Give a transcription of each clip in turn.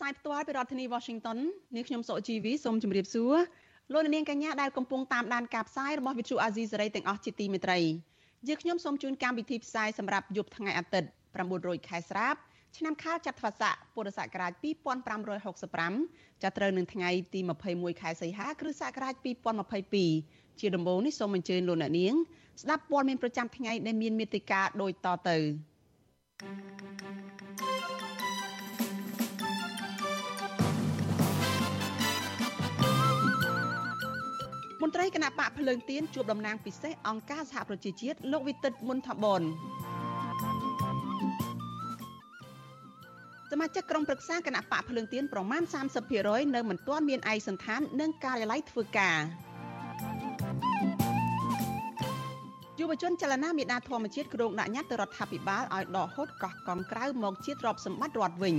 ផ្សាយផ្ទាល់ពីរដ្ឋធានី Washington នាងខ្ញុំសុជីវីសូមជម្រាបសួរលោកនាងកញ្ញាដែលកំពុងតាមដានការផ្សាយរបស់ Vuthu Azizi Serai ទាំងអស់ជាទីមេត្រីយើងខ្ញុំសូមជូនកម្មវិធីផ្សាយសម្រាប់យប់ថ្ងៃអាទិត្យ900ខែស្រាបឆ្នាំខាលចត្វាស័កពុរសករាជ2565ចាប់ត្រូវនឹងថ្ងៃទី21ខែសីហាគ្រិស្តសករាជ2022ជាដំបូងនេះសូមអញ្ជើញលោកអ្នកនាង ស្ដាប់ព័ត៌មានប្រចាំថ្ងៃដែលមានមេត្តាដូចតទៅ មន្ត្រីគណៈបកភ្លើងទៀនជួបតំណាងពិសេសអង្គការសហប្រជាជាតិលោកវិទិតមុនថាបនសមាជិកក្រុមប្រឹក្សាគណៈបកភ្លើងទៀនប្រមាណ30%នៅមិនទាន់មានឯកសន្តាននិងការិយាល័យធ្វើការយុវជនចលនាមេដាធម្មជាតិគ្រងដាក់ញត្តិទៅរដ្ឋាភិបាលឲ្យដកហូតកោះកងក្រៅមកជាទ្រព្យសម្បត្តិរដ្ឋវិញ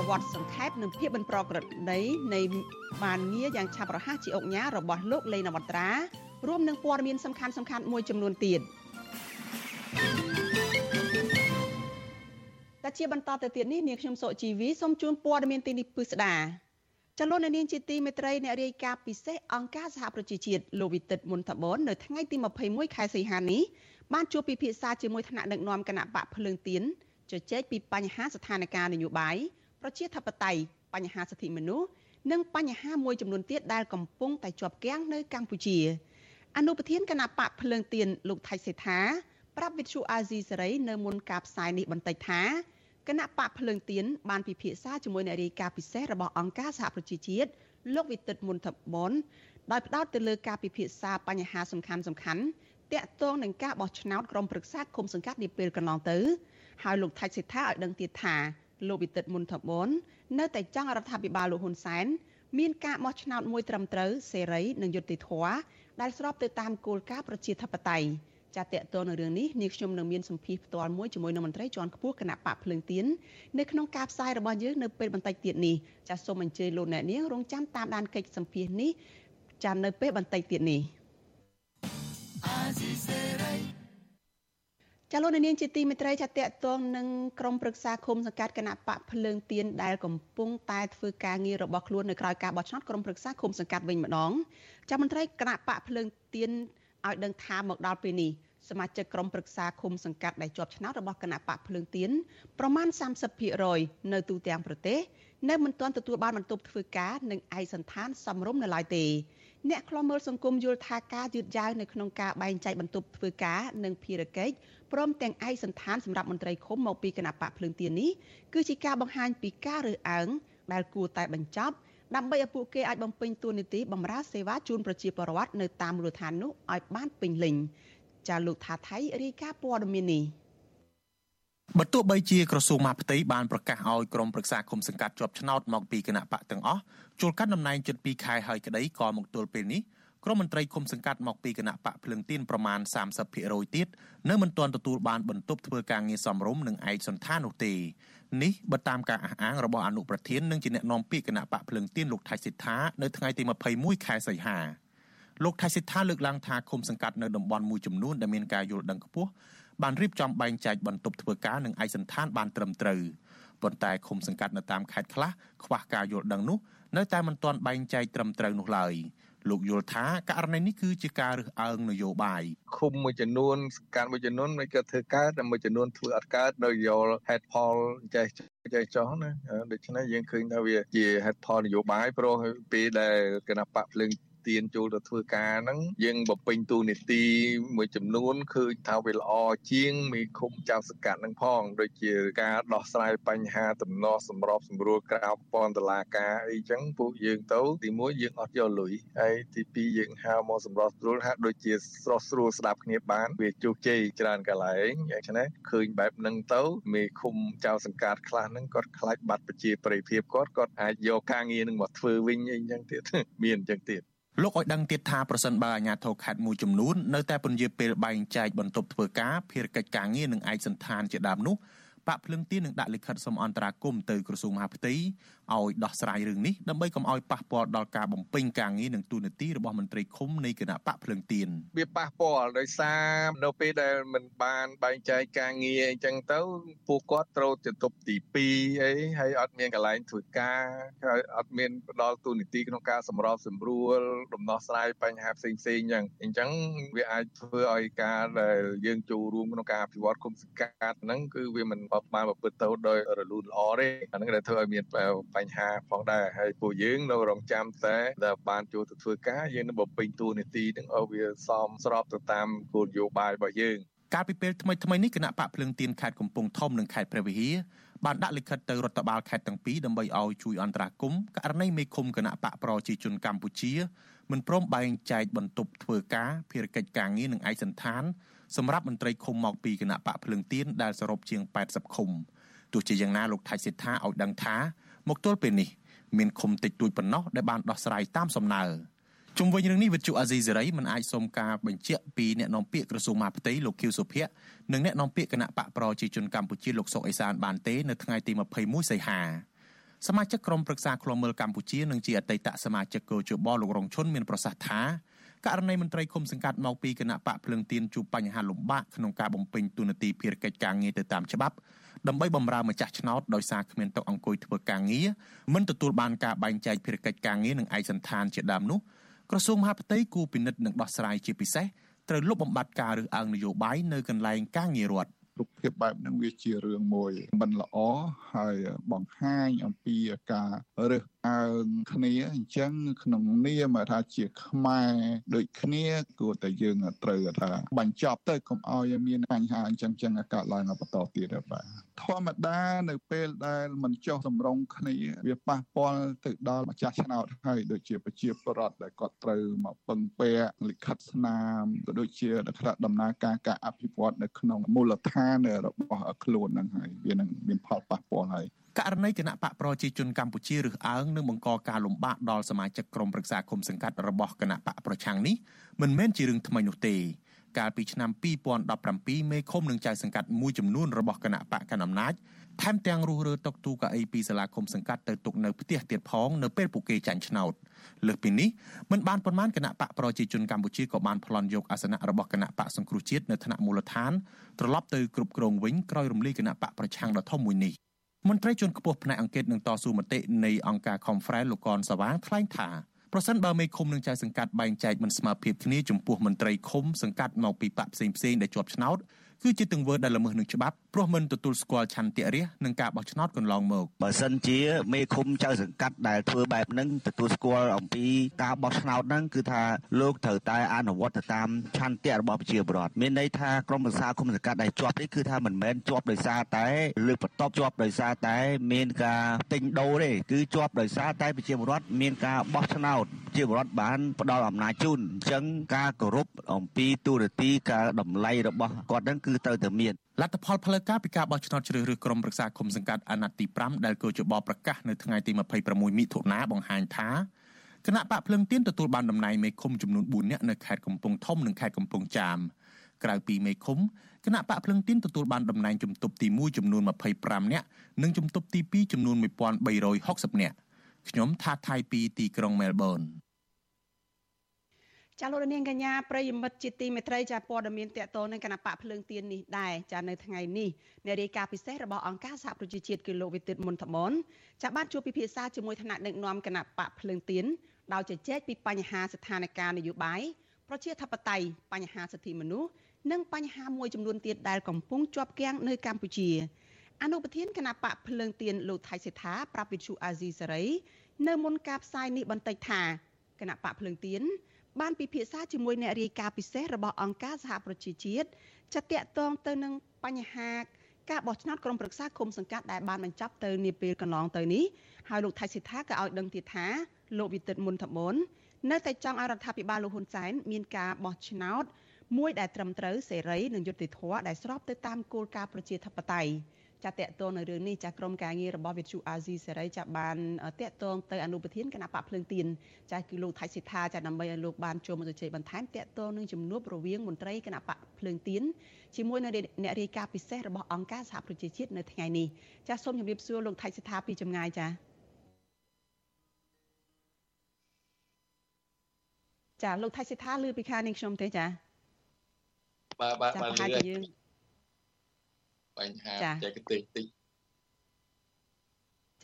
ប្រវត្តិសង្ខេបនិងភាពមិនប្រក្រតីនៃបានងារយ៉ាងឆាប់រហ័សជាអុកញ៉ារបស់លោកលេងនវត្រារួមនឹងព័ត៌មានសំខាន់ៗមួយចំនួនទៀតតែជាបន្តទៅទៀតនេះនាងខ្ញុំសុជីវីសូមជូនព័ត៌មានទីនេះពិស្ដាចលនានាងជាទីមេត្រីអ្នករាយការណ៍ពិសេសអង្គការសហប្រជាជាតិលោកវិទិតមុនតបននៅថ្ងៃទី21ខែសីហានេះបានជួបពិភាក្សាជាមួយថ្នាក់ដឹកនាំគណៈបកភ្លើងទៀនជជែកពីបញ្ហាស្ថានភាពនយោបាយ ប្រជាធិបតេយ្យបញ្ហាសិទ្ធិមនុស្សនិងបញ្ហាមួយចំនួនទៀតដែលកំពុងតែជាប់គាំងនៅកម្ពុជា អនុប្រធានគណៈបកភ្លើងទៀនលោកថៃសេដ្ឋាប្រាប់វិទ្យុអាស៊ីសេរីនៅមុនការផ្សាយនេះបន្តិចថាគណៈបកភ្លើងទៀនបានពិភាក្សាជាមួយអ្នករាយការណ៍ពិសេសរបស់អង្គការសហប្រជាជាតិលោកវិទិតមុនថបនដោយផ្ដោតទៅលើការពិភាក្សាបញ្ហាសំខាន់សំខាន់តាក់ទងនឹងការបោះឆ្នោតក្រុមប្រឹក្សាគុំសង្កាត់នាពេលកន្លងទៅហើយលោកថៃសេដ្ឋាឲ្យដឹងទៀតថា លោកវិទិតមុនថបននៅតែចង់រដ្ឋាភិបាលលោកហ៊ុនសែនមានការបោះឆ្នោតមួយត្រឹមត្រូវសេរីនិងយុត្តិធម៌ដែលស្របទៅតាមគោលការណ៍ប្រជាធិបតេយ្យចាតតទៅនៅរឿងនេះនាងខ្ញុំនឹងមានសម្ភារផ្ទាល់មួយជាមួយនឹងមន្ត្រីជាន់ខ្ពស់គណៈបកភ្លើងទៀននៅក្នុងការផ្សាយរបស់យើងនៅពេលបន្តិចទៀតនេះចាសូមអញ្ជើញលោកអ្នកនាងរងចាំតាមដានកិច្ចសម្ភារនេះចានៅពេលបន្តិចទៀតនេះ ចាលោកនាងជាទីមេត្រីចាតតតងនឹងក្រុមប្រឹក្សាឃុំសង្កាត់គណៈបកភ្លើងទៀនដែលកំពុងតែធ្វើការងាររបស់ខ្លួននៅក្រៅការបោះឆ្នោតក្រុមប្រឹក្សាឃុំសង្កាត់វិញម្ដងចាមន្ត្រីគណៈបកភ្លើងទៀនឲ្យដឹងថាមកដល់ពេលនេះសមាជិកក្រុមប្រឹក្សាឃុំសង្កាត់ដែលជាប់ឆ្នោតរបស់គណៈបកភ្លើងទៀនប្រមាណ30%នៅទូទាំងប្រទេសនៅមិនទាន់ទទួលបានបន្ទប់ធ្វើការនិងឯកសន្តានសមរម្យនៅឡើយទេអ្នកខ្លំមើលសង្គមយល់ថាការយឺតយ៉ាវនៅក្នុងការបែងចែកបន្ទប់ធ្វើការនិងភារកិច្ច ព្រមទាំងឯកសន្តានសម្រាប់មន្ត្រីឃុំមកពីគណៈបកភ្លើងទៀននេះគឺជាការបង្ហាញពីការរើសអើងដែលគួរតែបញ្ចប់ដើម្បីឲ្យពួកគេអាចបំពេញតួនាទីបម្រើសេវាជូនប្រជាពលរដ្ឋនៅតាមមូលដ្ឋាននោះឲ្យបានពេញលេញចាលោកថាថៃរាយការណ៍ព័ត៌មាននេះបើទោះបីជាក្រសួងមហាផ្ទៃបានប្រកាសឲ្យក្រុមប្រឹក្សាគុំសង្កាត់ជាប់ឆ្នោតមកពីគណៈបកទាំងអស់ចូលកាន់តំណែងជិត2ខែហើយក្តីក៏មកទល់ពេលនេះ ក្រុមមន្ត្រីគុំសង្កាត់មកពីគណៈបកភ្លឹងទៀនប្រមាណ30%ទៀតនៅមិនទាន់ទទួលបានបន្ទប់ធ្វើការងារសមរម្យនិងឯកសន្តាននោះទេនេះបើតាមការអះអាងរបស់អនុប្រធាននិងជាអ្នកនាំពាក្យគណៈបកភ្លឹងទៀនលោកថៃសិដ្ឋានៅថ្ងៃទី21ខែសីហាលោកថៃសិដ្ឋាលើកឡើងថាគុំសង្កាត់នៅតំបន់មួយចំនួនដែលមានការយល់ដឹងខ្ពស់បានរៀបចំបែងចែកបន្ទប់ធ្វើការនិងឯកសន្តានបានត្រឹមត្រូវប៉ុន្តែឃុំសង្កាត់នៅតាមខេត្តខ្លះខ្វះការយល់ដឹងនោះនៅតែមិនទាន់បែងចែកត្រឹមត្រូវនោះឡើយ លោកយល់ថាករណីនេះគឺជាការរើសអើងនយោបាយឃុំមួយចំនួនសង្កាត់មួយចំនួនមិនក៏ធ្វើកើតតែមួយចំនួនធ្វើអត់កើតដោយយល់ហេតុផលចេះចេះចោះណាដូច្នេះយើងឃើញថាវាជាហេតុផលនយោបាយព្រោះពេលដែលគណៈបកភ្លើង ទានចូលទៅធ្វើការហ្នឹងយើងបំពេញទូនីតិមួយចំនួនឃើញថាវាល្អជាងមេឃុំចៅសកាត់នឹងផងដូចជាការដោះស្រាយបញ្ហាទំនាស់សម្របសម្រួលក្រៅពន្ធតុលាការអីចឹងពួកយើងទៅទីមួយយើងអត់យកលុយហើយទីពីរយើងហៅមកសម្របសម្រួលហាក់ដូចជាស្រស់ស្រួលស្ដាប់គ្នាបានវាជោគជ័យច្រើនកន្លែងយ៉ាងឆ្នេះឃើញបែបហ្នឹងទៅមេឃុំចៅសង្កាត់ខ្លះហ្នឹងគាត់ខ្លាចបាត់ប្រជាប្រិយភាពគាត់គាត់អាចយកការងារនឹងមកធ្វើវិញអីចឹងទៀតមានអញ្ចឹងទៀត លោកឲ្យដឹងទៀតថាប្រសិនបើអាជ្ញាធរខេត្តមួយចំនួននៅតែពន្យាពេលបែងចែកបន្ទប់ធ្វើការភារកិច្ចការងារនិងឯកសន្តានជាដើមនោះបាក់ភ្លឹងទៀននឹងដាក់លិខិតសុំអន្តរាគមន៍ទៅក្រសួងមហាផ្ទៃ ឲ្យដោះស្រាយរឿងនេះដើម្បីកុំឲ្យប៉ះពាល់ដល់ការបំពេញការងារនិងទូនាទីរបស់មន្ត្រីឃុំនៃគណៈបកភ្លឹងទៀនវាប៉ះពាល់ដោយសារនៅពេលដែលមិនបានបែងចែកការងារអញ្ចឹងទៅពួកគាត់ត្រូវទៅទប់ទី2អីហើយអត់មានកន្លែងធ្វើការហើយអត់មានផ្ដល់ទូនាទីក្នុងការសម្របសម្រួលដំណោះស្រាយបញ្ហាផ្សេងផ្សេងអញ្ចឹងអញ្ចឹងវាអាចធ្វើឲ្យការដែលយើងចូលរួមក្នុងការអភិវឌ្ឍគុំសង្កាត់ហ្នឹងគឺវាមិនបានប្រព្រឹត្តទៅដោយរលូនល្អទេអាហ្នឹងដែលធ្វើឲ្យមានបញ្ហាផងដែរហើយពួកយើងនៅរងចាំតែដែលបានចូលទៅធ្វើការយើងនឹងបំពេញតួនាទីនឹងឲ្យវាសមស្របទៅតាមគោលនយោបាយរបស់យើងកាលពីពេលថ្មីថ្មីនេះគណៈបកភ្លឹងទៀនខេត្តកំពង់ធំនិងខេត្តព្រះវិហារបានដាក់លិខិតទៅរដ្ឋបាលខេត្តទាំងពីរដើម្បីឲ្យជួយអន្តរាគមន៍ករណីមេឃុំគណៈបកប្រជាជនកម្ពុជាមិនព្រមបែងចែកបន្ទប់ធ្វើការភារកិច្ចការងារនិងឯកសន្តានសម្រាប់មន្ត្រីឃុំមកពីគណៈបកភ្លឹងទៀនដែលសរុបជាង80ឃុំទោះជាយ៉ាងណាលោកថៃសេដ្ឋាឲ្យដឹងថា មកទល់ពេលនេះមានឃុំតិចតួចប៉ុណ្ណោះដែលបានដោះស្រាយតាមសំណើជុំវិញរឿងនេះវិទ្យុអាស៊ីសេរីមិនអាចសុំការបញ្ជាក់ពីអ្នកនាំពាក្យក្រសួងមហាផ្ទៃលោកខៀវសុភ័ក្រនិងអ្នកនាំពាក្យគណៈបកប្រជាជនកម្ពុជាលោកសុកអេសានបានទេនៅថ្ងៃទី21សីហាសមាជិកក្រុមប្រឹក្សាឃ្លាំមើលកម្ពុជានិងជាអតីតសមាជិកកោជបលោករងឈុនមានប្រសាសន៍ថាករណីមន្ត្រីឃុំសង្កាត់មកពីគណៈបកភ្លឹងទៀនជួបបញ្ហាលំបាកក្នុងការបំពេញទូនាទីភារកិច្ចការងារទៅតាមច្បាប់ ដើម្បីបម្រើម្ចាស់ឆ្នោតដោយសារគ្មានតុអង្គុយធ្វើការងារមិនទទួលបានការបែងចែកភារកិច្ចការងារនិងឯកសន្តានជាដើមនោះក្រសួងមហាផ្ទៃគូពិនិត្យនិងដោះស្រាយជាពិសេសត្រូវលុបបំបាត់ការរើសអើងនយោបាយនៅកន្លែងការងាររដ្ឋរូបភាពបែបហ្នឹងវាជារឿងមួយមិនល្អហើយបង្ហាញអំពីការរើស អើងគ្នាអញ្ចឹងក្នុងនាមថាជាខ្មែរដូចគ្នាគួរតែយើងត្រូវថាបញ្ចប់ទៅកុំឲ្យមានបញ្ហាអញ្ចឹងចឹងកើតឡើងបន្តទៀតបាទធម្មតានៅពេលដែលមិនចុះសម្រុងគ្នាវាប៉ះពាល់ទៅដល់ម្ចាស់ឆ្នោតហើយដូចជាប្រជាពលរដ្ឋដែលគាត់ត្រូវមកពឹងពាក់លិខិតស្នាមក៏ដូចជាថ្នាក់ដំណើរការការអភិវឌ្ឍនៅក្នុងមូលដ្ឋានរបស់ខ្លួនហ្នឹងហើយវានឹងមានផលប៉ះពាល់ហើយករណីគណៈបកប្រជាជនកម្ពុជារើសអើងនិងបង្កការលំបាកដល់សមាជិកក្រុមប្រឹក្សាគុំសង្កាត់របស់គណៈបកប្រឆាំងនេះមិនមែនជារឿងថ្មីនោះទេកាលពីឆ្នាំ2017មេឃុំនឹងចៅសង្កាត់មួយចំនួនរបស់គណៈបកកណ្ដាលអំណាចថែមទាំងរុះរើតុកទូកៅអីពីសាលាឃុំសង្កាត់ទៅទុកនៅផ្ទះទៀតផងនៅពេលពួកគេចាញ់ឆ្នោតលើសពីនេះមិនបានប៉ុន្មានគណៈបកប្រជាជនកម្ពុជាក៏បានប្លន់យកអាសនៈរបស់គណៈបកសង្គ្រោះជាតិនៅថ្នាក់មូលដ្ឋានត្រឡប់ទៅគ្រប់គ្រងវិញក្រោយរំលាយគណៈបកប្រឆាំងដ៏ធំមួយនេះ មន្ត្រីជាន់ខ្ពស់ផ្នែកអង្គការនឹងតស៊ូមតិនៃអង្គការ Conference លោកកនសវាងថ្លែងថាប្រសិនបើមេឃុំនឹងចៅសង្កាត់បែងចែកមិនស្មើភាពគ្នាចំពោះមន្ត្រីឃុំសង្កាត់មកពីបកផ្សេងផ្សេងដែលជាប់ឆ្នោត គឺជាទង្វើដែលល្មើសនឹងច្បាប់ព្រោះមិនទទួលស្គាល់ឆន្ទៈរាស្ត្រនឹងការបោះឆ្នោតកន្លងមកបើសិនជាមេឃុំចៅសង្កាត់ដែលធ្វើបែបហ្នឹងទទួលស្គាល់អំពីការបោះឆ្នោតហ្នឹងគឺថាលោកត្រូវតែអនុវត្តទៅតាមឆន្ទៈរបស់ប្រជាពលរដ្ឋមានន័យថាក្រមប្រឹក្សាគុំសង្កាត់ដែលជាប់នេះគឺថាមិនមែនជាប់ដោយសារតែលើកបន្ទប់ជាប់ដោយសារតែមានការទិញដូរទេគឺជាប់ដោយសារតែប្រជាពលរដ្ឋមានការបោះឆ្នោតជាពលរដ្ឋបានផ្ដល់អំណាចជូនអញ្ចឹងការគោរពអំពីទូរទីការតម្លៃរបស់គាត់ហ្នឹងគឺត្រូវតែមានលទ្ធផលផ្លូវការពីការបោះឆ្នោតជ្រើសរើសក្រុមប្រឹក្សាគុំសង្កាត់អាណត្តិទី5ដែលគូចបប្រកាសនៅថ្ងៃទី26មិថុនាបង្ហាញថាគណៈបកភ្លឹងទៀនទទួលបានតំណែងមេឃុំចំនួន4នាក់នៅខេត្តកំពង់ធំនិងខេត្តកំពង់ចាមក្រៅពីមេឃុំគណៈបកភ្លឹងទៀនទទួលបានតំណែងជំទប់ទី1ចំនួន25នាក់និងជំទប់ទី2ចំនួន1360នាក់ខ្ញុំថាថៃពីទីក្រុងមែលប៊ន ចាលោករនាងកញ្ញាប្រិយមិត្តជាទីមេត្រីចាព័ត៌មានតកតនឹងគណៈបកភ្លើងទៀននេះដែរចានៅថ្ងៃនេះអ្នករាយការណ៍ពិសេសរបស់អង្គការសហប្រជាជាតិគឺលោកវិទិតមុនថ្មនចាបានជួបពិភាក្សាជាមួយថ្នាក់ដឹកនាំគណៈបកភ្លើងទៀនដោយជជែកពីបញ្ហាស្ថានភាពនយោបាយប្រជាធិបតេយ្យបញ្ហាសិទ្ធិមនុស្សនិងបញ្ហាមួយចំនួនទៀតដែលកំពុងជាប់គាំងនៅកម្ពុជាអនុប្រធានគណៈបកភ្លើងទៀនលោកថៃសេដ្ឋាប្រាប់វិទ្យុអាស៊ីសេរីនៅមុនការផ្សាយនេះបន្តិចថាគគណៈបកភ្លើងទៀន បានពិភាក្សាជាមួយអ្នករាយការណ៍ពិសេសរបស់អង្គការសហប្រជាជាតិចាត់តាក់ទងទៅនឹងបញ្ហាការបោះឆ្នោតក្រុមប្រឹក្សាគុំសង្កាត់ដែលបានបញ្ចប់ទៅនាពេលកន្លងទៅនេះហើយលោកថៃសិដ្ឋាក៏ឲ្យដឹងទៀតថាលោកវិទិតមុនធមុននៅតែចង់ឲ្យរដ្ឋាភិបាលលោកហ៊ុនសែនមានការបោះឆ្នោតមួយដែលត្រឹមត្រូវសេរីនិងយុត្តិធម៌ដែលស្របទៅតាមគោលការណ៍ប្រជាធិបតេយ្យ ចាតតតងនៅរឿងនេះចាក្រុមការងាររបស់វិទ្យុអាស៊ីសេរីចាបានតតងទៅអនុប្រធានគណៈបកភ្លើងទៀនចាគឺលោកថៃសិដ្ឋាចាដើម្បីឲ្យលោកបានចូលមកជជែកបន្ថែមតតងនឹងជំនួបរវាងមន្ត្រីគណៈបកភ្លើងទៀនជាមួយនៅអ្នករាយការណ៍ពិសេសរបស់អង្គការសហប្រជាជាតិនៅថ្ងៃនេះចាសូមជម្រាបសួរលោកថៃសិដ្ឋាពីចម្ងាយចាចាលោកថៃសិដ្ឋាលឺពីខាងនេះខ្ញុំទេចាបាទបាទបាទលឺយើង បញ្ហាបច្ចេកទេសតិច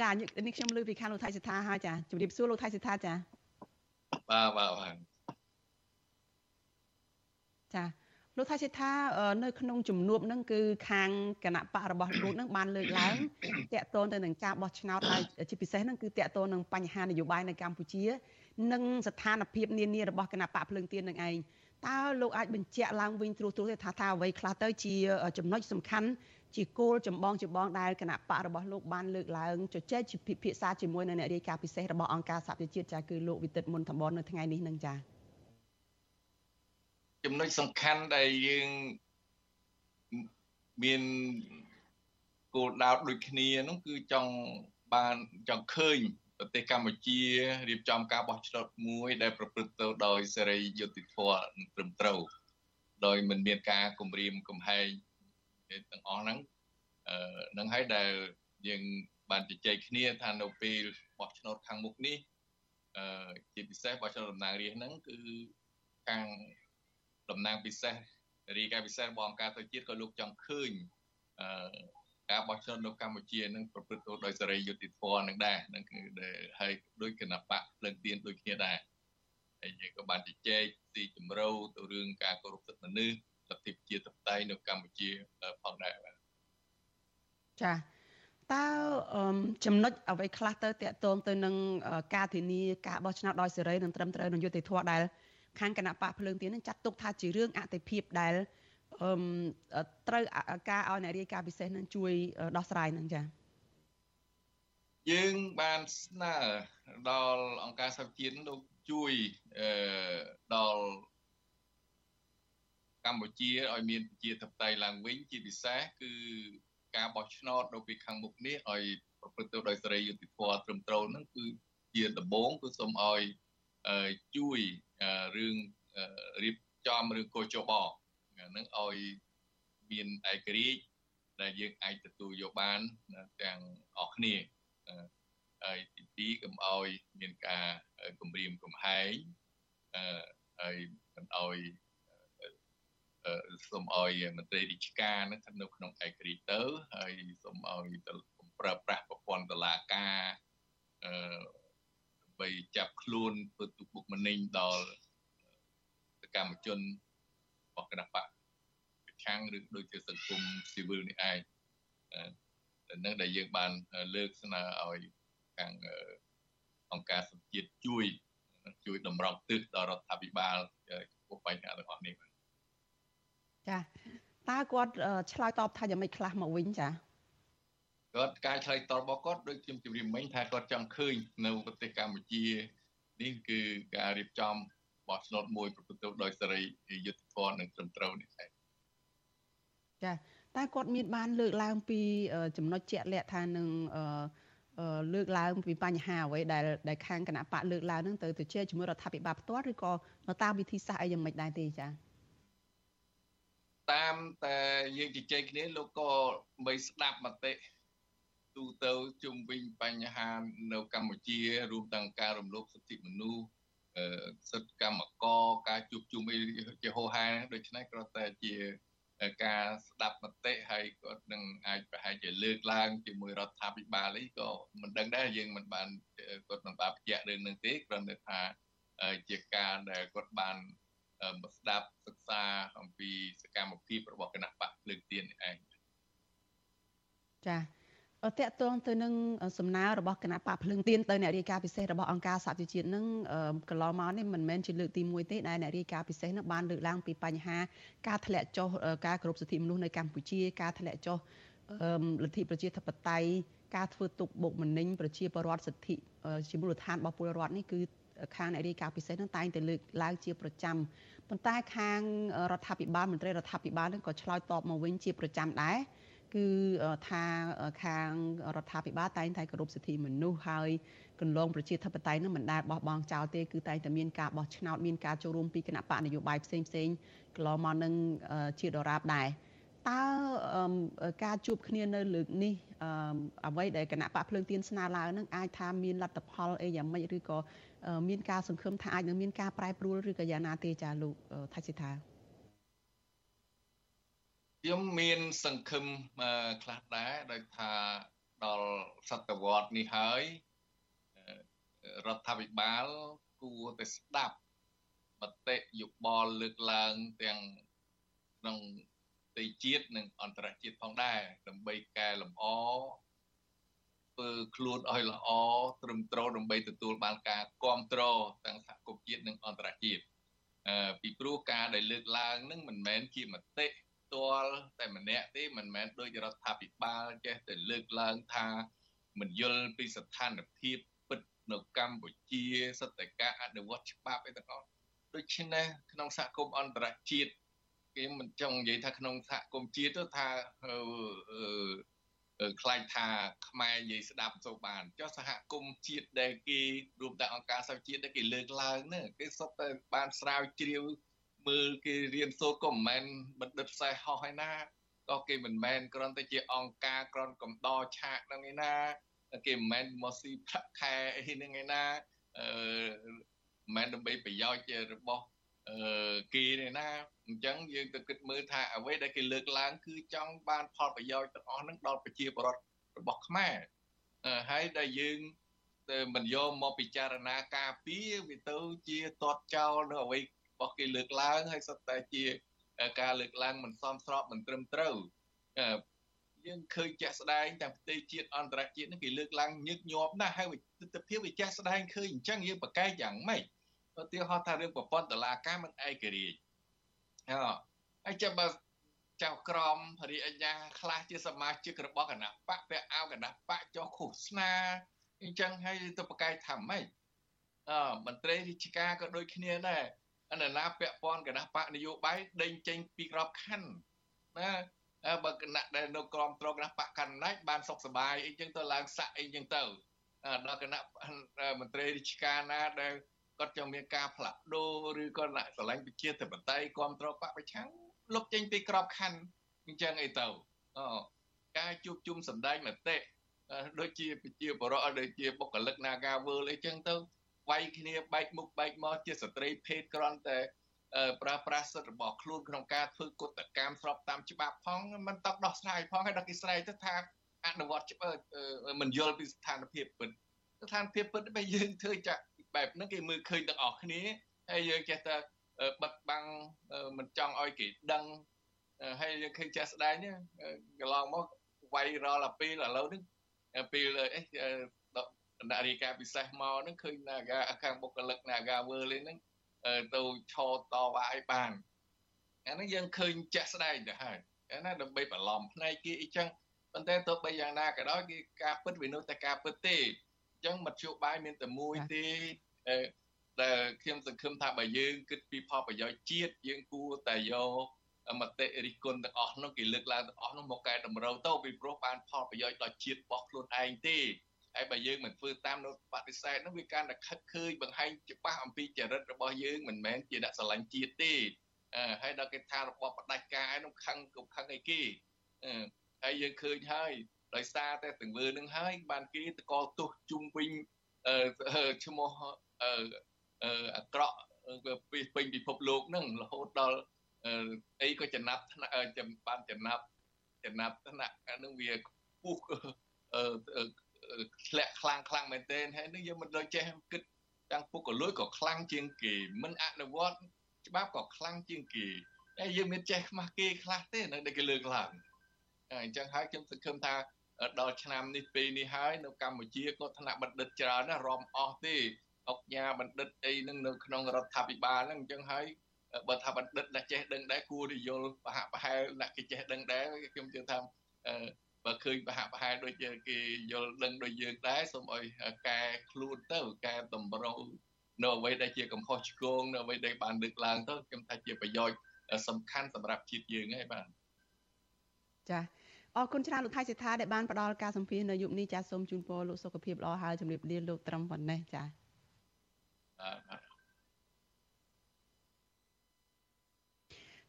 ចានេះខ្ញុំលើពីខាងលោកថៃសិដ្ឋាហើយចាជំរាបសួរលោកថៃសិដ្ឋាចាបាទបាទបាទចាលោកថៃសិដ្ឋានៅក្នុងជំនួបហ្នឹងគឺខាងគណៈបករបស់លោកហ្នឹងបានលើកឡើងតាក់ទងទៅនឹងការបោះឆ្នោតហើយជាពិសេសហ្នឹងគឺតាក់ទងនឹងបញ្ហានយោបាយនៅកម្ពុជា និងស្ថានភាពនានារបស់គណៈបកភ្លើងទៀននឹងឯងតើលោកអាចបញ្ជាក់ឡើងវិញត្រួសត្រាសថាថាអ្វីខ្លះទៅជាចំណុចសំខាន់ ជាគោលចម្បងចម្បងដែលគណៈបករបស់លោកបានលើកឡើងជជែកជាពិភាក្សាជាមួយនៅអ្នករាយការណ៍ពិសេសរបស់អង្គការសហប្រជាជាតិចាគឺលោកវិទិតមុនតំបន់នៅថ្ងៃនេះនឹងចាចំណុចសំខាន់ដែលយើងមានគោលដៅដូចគ្នានោះគឺចង់បានចង់ឃើញប្រទេសកម្ពុជារៀបចំការបោះឆ្នោតមួយ ដែលប្រព្រឹត្តទៅដោយសេរីយុត្តិធម៌និងត្រឹមត្រូវដោយមិនមានការគំរាមកំហែង ទាំងអស់ហ្នឹងអឺនឹងហើយដែលយើងបានជជែកគ្នាថានៅពេលបោះឆ្នោតខាងមុខនេះអឺជាពិសេសបោះឆ្នោតតំណាងរាស្ត្រហ្នឹងគឺខាងតំណាងពិសេសរាយការណ៍ពិសេសរបស់អង្គការទៅជាតិក៏លោកចង់ឃើញអឺការបោះឆ្នោតនៅកម្ពុជានឹងប្រព្រឹត្តទៅដោយសេរីយុត្តិធម៌នឹងដែរនឹងគឺដែលហើយដោយគណៈបកភ្លឹងទៀនដូចគ្នាដែរហើយយើងក៏បានជជែកទីជម្រៅទៅរឿងការគោរពសិទ្ធិមនុស្ស លទ្ធិប្រជាធិបតេយ្យនៅកម្ពុជាផងដែរបាទចាតើចំណុចអ្វីខ្លះទៅតកតងទៅនឹងការធានាការបោះឆ្នោតដោយសេរីនិងត្រឹមត្រូវនិងយុត្តិធម៌ដែលខាងគណៈបកភ្លើងទៀននឹងចាត់ទុកថាជារឿងអតិភិបដែលអឺត្រូវការឲ្យអ្នករាយការណ៍ពិសេសនឹងជួយដោះស្រាយនឹងចា៎យើងបានស្នើដល់អង្គការសហជាតិលោកជួយអឺដល់ កម្ពុជាឲ្យមានប្រជាធិបតេយ្យឡើងវិញជាពិសេសគឺការបោះឆ្នោតនៅពីខាងមុខនេះឲ្យប្រព្រឹត្តទៅដោយសេរីយុត្តិធម៌ត្រឹមត្រូវហ្នឹងគឺជាដំបូងគឺសូមឲ្យជួយរឿងរៀបចំរឿងកោចបហ្នឹងឲ្យមានឯករាជ្យដែលយើងអាចទទួលយកបានទាំងអស់គ្នាហើយទីទីកុំឲ្យមានការគម្រាមកំហែងហើយមិនឲ្យ សូមឲ្យមន្ត្រីរាជការនឹងស្ថិតនៅក្នុងឯករាជ្យទៅហើយសូមឲ្យប្រើប្រាស់ប្រព័ន្ធតុលាការអឺដើម្បីចាប់ខ្លួនធ្វើទុកបុកម្នេញដល់សកម្មជនរបស់គណៈបកប្រឆាំងឬដូចជាសង្គមស៊ីវិលនេះឯងតែនឹងដែលយើងបានលើកស្នើឲ្យខាងអង្គការសង្គមជាតិជួយជួយតម្រង់ទិសដល់រដ្ឋាភិបាលចំពោះបញ្ហាទាំងអស់នេះបាទ ចាតើគាត់ឆ្លើយតបថាយ៉ាងម៉េចខ្លះមកវិញចាគាត់ការឆ្លើយតបរបស់គាត់ដូចខ្ញុំជម្រាបមិញថាគាត់ចង់ឃើញនៅប្រទេសកម្ពុជានេះគឺការរៀបចំបោះឆ្នោតមួយប្រព្រឹត្តទៅដោយសេរីយុត្តិធម៌និងត្រឹមត្រូវនេះឯងចាតែគាត់មានបានលើកឡើងពីចំណុចជាក់លាក់ថានឹងលើកឡើងពីបញ្ហាអ្វីដែលដែលខាងគណៈបកលើកឡើងនឹងទៅទៅជែកជាមួយរដ្ឋាភិបាលផ្ទាល់ឬក៏តាមវិធីសាស្ត្រអីយ៉ាងម៉េចដែរទេចា៎ តាមតែយើងជជែកគ្នាលោកក៏បីស្ដាប់មតិទូទៅជុំវិញបញ្ហានៅកម្ពុជារួមទាំងការរំលោភសិទ្ធិមនុស្សសិទ្ធិកម្មករការជួបជុំអីជាហោហាដូច្នេះគ្រាន់តែជាការស្ដាប់មតិហើយគាត់នឹងអាចប្រហែលជាលើកឡើងជាមួយរដ្ឋាភិបាលអីក៏មិនដឹងដែរយើងមិនបានគាត់មិនបានបញ្ជាក់រឿងនឹងទេគ្រាន់តែថាជាការដែលគាត់បាន ស្ដាប់សិក្សាអំពីសកម្មភាពរបស់គណៈបកភ្លើងទៀននេះឯងចាអតកតងទៅនឹងសំណើរបស់គណៈបកភ្លឹងទៀនទៅអ្នករាយការណ៍ពិសេសរបស់អង្គការសហជីវជាតិនឹងកន្លងមកនេះមិនមែនជាលើកទី1ទេដែលអ្នករាយការណ៍ពិសេសនឹងបានលើកឡើងពីបញ្ហាការធ្លាក់ចុះការគោរពសិទ្ធិមនុស្សនៅកម្ពុជាការធ្លាក់ចុះលទ្ធិប្រជាធិបតេយ្យការធ្វើទុកបុកម្នេញប្រជាពលរដ្ឋសិទ្ធិជាមូលដ្ឋានរបស់ពលរដ្ឋនេះគឺ ខាងអ្នករាយការណ៍ពិសេសនឹងតែងតែលើកឡើងជាប្រចាំប៉ុន្តែខាងរដ្ឋាភិបាលមន្ត្រីរដ្ឋាភិបាលនឹងក៏ឆ្លើយតបមកវិញជាប្រចាំដែរគឺថាខាងរដ្ឋាភិបាលតែងតែគោរពសិទ្ធិមនុស្សហើយកន្លងប្រជាធិបតេយ្យនឹងមិនដែលបោះបង់ចោលទេគឺតែងតែមានការបោះឆ្នោតមានការចូលរួមពីគណៈបកនយោបាយផ្សេងផ្សេងកន្លងមកនឹងជាដរាបដែរតើការជួបគ្នានៅលើកនេះអ្វីដែលគណៈបកភ្លើងទៀនស្នើឡើងនឹងអាចថាមានលទ្ធផលអីយ៉ាងម៉េចឬក៏ មានការសង្ឃឹមថាអាចនឹងមានការប្រែប្រួលឬក៏យ៉ាងណាទេចាលោកថៃសិដ្ឋាខ្ញុំមានសង្ឃឹមខ្លះដែរដោយថាដល់សតវត្សនេះហើយរដ្ឋាភិបាលគួរតែស្ដាប់មតិយោបល់លើកឡើងទាំងក្នុងទីជាតិនិងអន្តរជាតិផងដែរដើម្បីកែលម្អ ធ្វើខ្លួនឲ្យល្អត្រឹមត្រូវដើម្បីទទួលបានការគ្រប់គ្រងទាំងសហគមន៍ជាតិនិងអន្តរជាតិអឺពីព្រោះការដែលលើកឡើងនឹងមិនមែនជាមតិផ្ទាល់តែម្នាក់ទេមិនមែនដោយរដ្ឋាភិបាលចេះតែលើកឡើងថាមិនយល់ពីស្ថានភាពពិតនៅកម្ពុជាសតកៈអនុវត្តច្បាប់អីទាំងអស់ដូច្នេះក្នុងសហគមន៍អន្តរជាតិគេមិនចង់និយាយថាក្នុងសហគមន៍ជាតិទៅថា ខ្លាចថាខ្មែរនិយាយស្ដាប់សូវបានចុះសហគមន៍ជាតិដែលគេរួមទាំងអង្គការសហជាតិដែលគេលើកឡើងហ្នឹងគេសុទ្ធតែបានស្រាវជ្រាវមើលគេរៀនសូត្រក៏មិនមែនបណ្ឌិតផ្សេងហោះឯណាក៏គេមិនមែនគ្រាន់តែជាអង្គការគ្រាន់កំដរឆាកហ្នឹងឯណាគេមិនមែនមកស៊ីប្រាក់ខែអីហ្នឹងឯណាអឺមិនមែនដើម្បីប្រយោជន៍របស់អឺ គេទេណាអញ្ចឹងយើងទៅគិតមើលថាអ្វីដែលគេលើកឡើងគឺចង់បានផលប្រយោជន៍ទាំងអស់ហ្នឹងដល់ប្រជាពលរដ្ឋរបស់ខ្មែរហើយដែលយើងមិនយកមកពិចារណាការពារវាទៅជាតតចោលនៅអ្វីរបស់គេលើកឡើងហើយសុទ្ធតែជាការលើកឡើងមិនសមស្របមិនត្រឹមត្រូវយើងឃើញចាស់ស្ដែងទាំងប្រទេសជាតិអន្តរជាតិនេះគេលើកឡើងញឹកញាប់ណាស់ហើយទស្សនវិជ្ជាវាចាស់ស្ដែងឃើញអញ្ចឹងយើងប្រកែកយ៉ាងម៉េច ឧទាហរណ៍ថារឿងប្រព័ន្ធតឡាការមិនឯករាជ្យអឺហើយចាំបើចៅក្រមរាជអាជ្ញាខ្លះជាសមាជិករបស់គណៈបកពាក់អាវគណៈបកចុះឃោសនាអញ្ចឹងហើយទៅប្រកែកថាម៉េចអឺមន្ត្រីរាជការក៏ដូចគ្នាដែរអនណាពាក់ព័ន្ធគណៈបកនយោបាយដេញចេញពីក្របខ័ណ្ឌណាបើគណៈដែលនៅក្រមត្រគណៈបកកណ្ដាច់បានសុខសบายអីចឹងទៅឡើងសាក់អីចឹងទៅដល់គណៈមន្ត្រីរាជការណាដែល គាត់ចង់មានការផ្លាស់ប្ដូរឬក៏ស្រឡាញ់ប្រជាធិបតេយ្យគ្រប់ត្របកប្រឆាំងលុបចេញពីក្របខ័ណ្ឌអញ្ចឹងអីទៅអការជួបជុំសម្ដែងមតិដូចជាប្រជាបរិបទដូចជាបុគ្គលិក Nagawal អីចឹងទៅវាយគ្នាបែកមុខបែកមកជាស្ត្រីភេទក្រន់តែប្រើប្រាស់សិទ្ធិរបស់ខ្លួនក្នុងការធ្វើកុតកម្មស្របតាមច្បាប់ផងមិនតកដោះស្រាយផងហើយដល់គេស្រែកទៅថាអនុវត្តច្បាប់មិនយល់ពីស្ថានភាពពិតស្ថានភាពពិតបើយើងធ្វើចាក់ បែបហ្នឹងគេមើលឃើញទាំងអស់គ្នាហើយយើងចេះតែបិទបាំងមិនចង់ឲ្យគេដឹងហើយយើងឃើញចេះស្ដែងកន្លងមកវាយរលអាពេលឥឡូវនេះពេលអីបណ្ដារីការពិសេសមកហ្នឹងឃើញ Naga ខាងបុគ្គលិក Naga World ហ្នឹងទៅឆោតតវ៉ាឲ្យបានអាហ្នឹងយើងឃើញចាក់ស្ដែងទៅហើយអាណាដើម្បីបន្លំផ្នែកគេអីចឹងប៉ុន្តែទោះបីយ៉ាងណាក៏ដោយគេការពិតវានៅតែការពិតទេចឹងមធ្យោបាយមានតែមួយទេ ដែលខ្ញុំសង្ឃឹមថាបើយើងគិតពីផលប្រយោជន៍ជាតិយើងគួរតែយកមតិរិះគន់ទាំងអស់នោះគេលើកឡើងទាំងអស់នោះមកកែតម្រូវទៅពីព្រោះបានផលប្រយោជន៍ដល់ជាតិរបស់ខ្លួនឯងទេហើយបើយើងមិនធ្វើតាមនៅបដិសេធនោះវាកាន់តែខិតឃើញបង្ហាញច្បាស់អំពីចរិតរបស់យើងមិនមែនជាអ្នកស្រឡាញ់ជាតិទេហើយដល់គេថារបបផ្ដាច់ការឯនោះខឹងក៏ខឹងអីគេហើយយើងឃើញហើយដោយសារតែទង្វើនឹងហើយបានគេតកទោសជុំវិញឈ្មោះ អាក្រក់ពីពេញពិភពលោកហ្នឹងរហូតដល់អីក៏ចំណាប់ចំបានចំណាប់ចំណាប់ថ្នាក់ហ្នឹងវាពុះធ្លាក់ខ្លាំងខ្លាំងមែនទែនហើយនេះយើងមិនដូចចេះគិតទាំងពុកក៏លួយក៏ខ្លាំងជាងគេមិនអនុវត្តច្បាប់ក៏ខ្លាំងជាងគេហើយយើងមានចេះខ្មាស់គេខ្លះទេនៅដែលគេលើកឡើងអញ្ចឹងហើយខ្ញុំសង្ឃឹមថាដល់ឆ្នាំនេះពេលនេះហើយនៅកម្ពុជាក៏ថ្នាក់បណ្ឌិតច្រើនណាស់រំអស់ទេ អុកញ៉ាបណ្ឌិតអីហ្នឹងនៅក្នុងរដ្ឋាភិបាលហ្នឹងអញ្ចឹងហើយបើថាបណ្ឌិតដែលចេះដឹងដែរគួរនិយល់បហប្រហែលអ្នកគេចេះដឹងដែរខ្ញុំជឿថាបើឃើញបហប្រហែលដូចគេយល់ដឹងដូចយើងដែរសូមឲ្យកែខ្លួនទៅកែតម្រូវនៅអ្វីដែលជាកំហុសឆ្គងនៅអ្វីដែលបានលើកឡើងទៅខ្ញុំថាជាប្រយោជន៍សំខាន់សម្រាប់ជាតិយើងហើយបាទចាអរគុណច្រើនលោកថៃសិដ្ឋាដែលបានផ្ដល់ការសម្ភាសនៅយុគនេះចាសូមជូនពរលោកសុខភាពល្អហើយជម្រាបលាលោកត្រឹមប៉ុណ្ណេះចាបាទ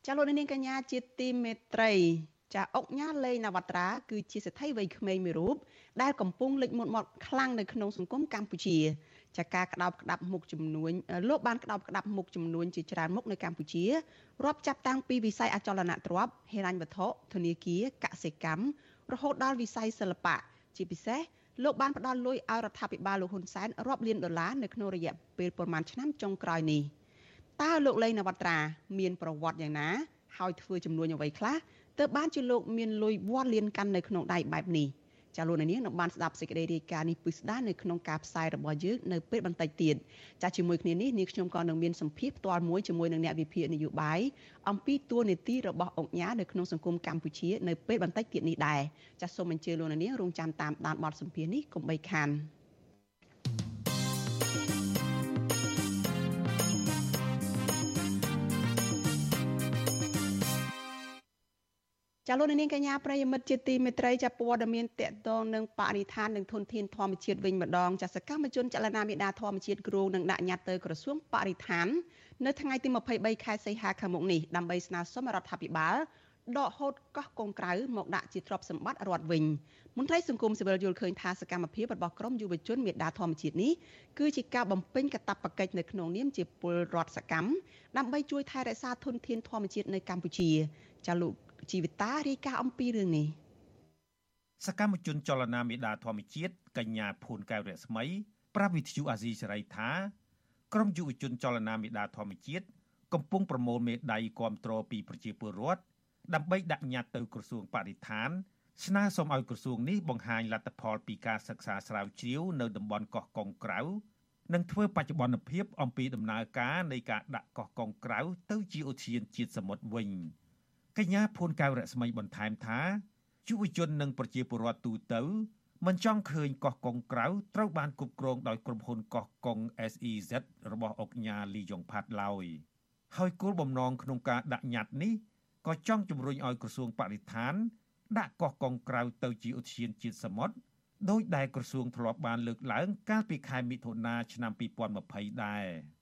ចាលោកនាងកញ្ញាជាទីមេត្រីចាអុកញ៉ាលេងនវត្រាគឺជាសិទ្ធិវ័យក្មេងមួយរូបដែលកំពុងលេចមុតមាត់ខ្លាំងនៅក្នុងសង្គមកម្ពុជាចាការក្តោបក្តាប់មុខចំនួនលោកបានក្តោបក្តាប់មុខចំនួនជាច្រើនមុខនៅកម្ពុជារាប់ចាប់តាំងពីវិស័យអចលនទ្រព្យហិរញ្ញវត្ថុធនាគារកសិកម្មរហូតដល់វិស័យសិល្បៈជាពិសេស លោកបានផ្ដល់លុយឲ្យរដ្ឋាភិបាលលោកហ៊ុនសែនរាប់លានដុល្លារនៅក្នុងរយៈពេលប្រមាណឆ្នាំចុងក្រោយនេះតើលោកលេងនវត្រា មានប្រវត្តិយ៉ាងណា ហើយធ្វើចំនួនអ្វីខ្លះទើបបានជាលោកមានលុយវាត់លៀនកាន់នៅក្នុងដៃបែបនេះ ចាលោកនាងនឹងបានស្ដាប់សេចក្តីរាយការណ៍នេះពិស្ដានៅក្នុងការផ្សាយរបស់យើងនៅពេលបន្តិចទៀតចាជាមួយគ្នានេះនាងខ្ញុំក៏នឹងមានសម្ភារផ្ទាល់មួយជាមួយនឹងអ្នកវិភាគនយោបាយអំពីទួលនីតិរបស់អង្គញានៅក្នុងសង្គមកម្ពុជានៅពេលបន្តិចទៀតនេះដែរចាសូមអញ្ជើញលោកនាងរងចាំតាមដានបទសម្ភារនេះកុំបីខាន។ ចាលោកនាងកញ្ញាប្រិយមិត្តជាទីមេត្រីចាព័ត៌មានតកតងនឹងបរិស្ថាននិងធនធានធម្មជាតិវិញម្ដងចាសកម្មជនចលនាមេដាធម្មជាតិគ្រូនឹងដាក់ញត្តិទៅក្រសួងបរិស្ថាននៅថ្ងៃទី23ខែសីហាខាងមុខនេះដើម្បីស្នើសុំរដ្ឋាភិបាលដកហូតកោះកុងក្រៅមកដាក់ជាទ្រព្យសម្បត្តិរដ្ឋវិញមន្ត្រីសង្គមស៊ីវិលយល់ឃើញថាសកម្មភាពរបស់ក្រមយុវជនមេដាធម្មជាតិនេះគឺជាការបំពេញកាតព្វកិច្ចនៅក្នុងនាមជាពលរដ្ឋសកម្មដើម្បីជួយថែរក្សាធនធានធម្មជាតិនៅកម្ពុជាចាលោក ជីវិតារាយការណ៍អំពីរឿងនេះសកម្មជនចលនាមេដាធម្មជាតិកញ្ញាភួនកែវរស្មី ប្រាប់វិទ្យុអាស៊ីសេរីថាក្រមយុវជនចលនាមេដាធម្មជាតិកំពុងប្រមូលមេដាយគាំទ្រពីប្រជាពលរដ្ឋដើម្បីដាក់ញត្តិទៅក្រសួងបរិស្ថាន ស្នើសុំឲ្យក្រសួងនេះបង្ហាញលទ្ធផលពីការសិក្សាស្រាវជ្រាវនៅតំបន់កោះកុងក្រៅនិងធ្វើបច្ចុប្បន្នភាពអំពីដំណើរការនៃការដាក់កោះកុងក្រៅទៅជាឧទ្យានជាតិសមុទ្រវិញ។ កញ្ញាភួនកៅរស្មីបន្ថែមថាយុវជននិងប្រជាពលរដ្ឋទូទៅមិនចង់ឃើញកោះកុងក្រៅត្រូវបានគ្រប់គ្រងដោយក្រុមហ៊ុនកោះកុង SEZ របស់អុកញ៉ាលីយ៉ុងផាត់ឡើយហើយគោលបំណងក្នុងការដាក់ញត្តិនេះក៏ចង់ជំរុញឲ្យក្រសួងបរិស្ថាន ដាក់កោះកុងក្រៅទៅជាឧទ្យានជាតិសមុទ្រដោយដែលក្រសួងធ្លាប់បានលើកឡើង កាលពីខែមិថុនាឆ្នាំ2020ដែរ។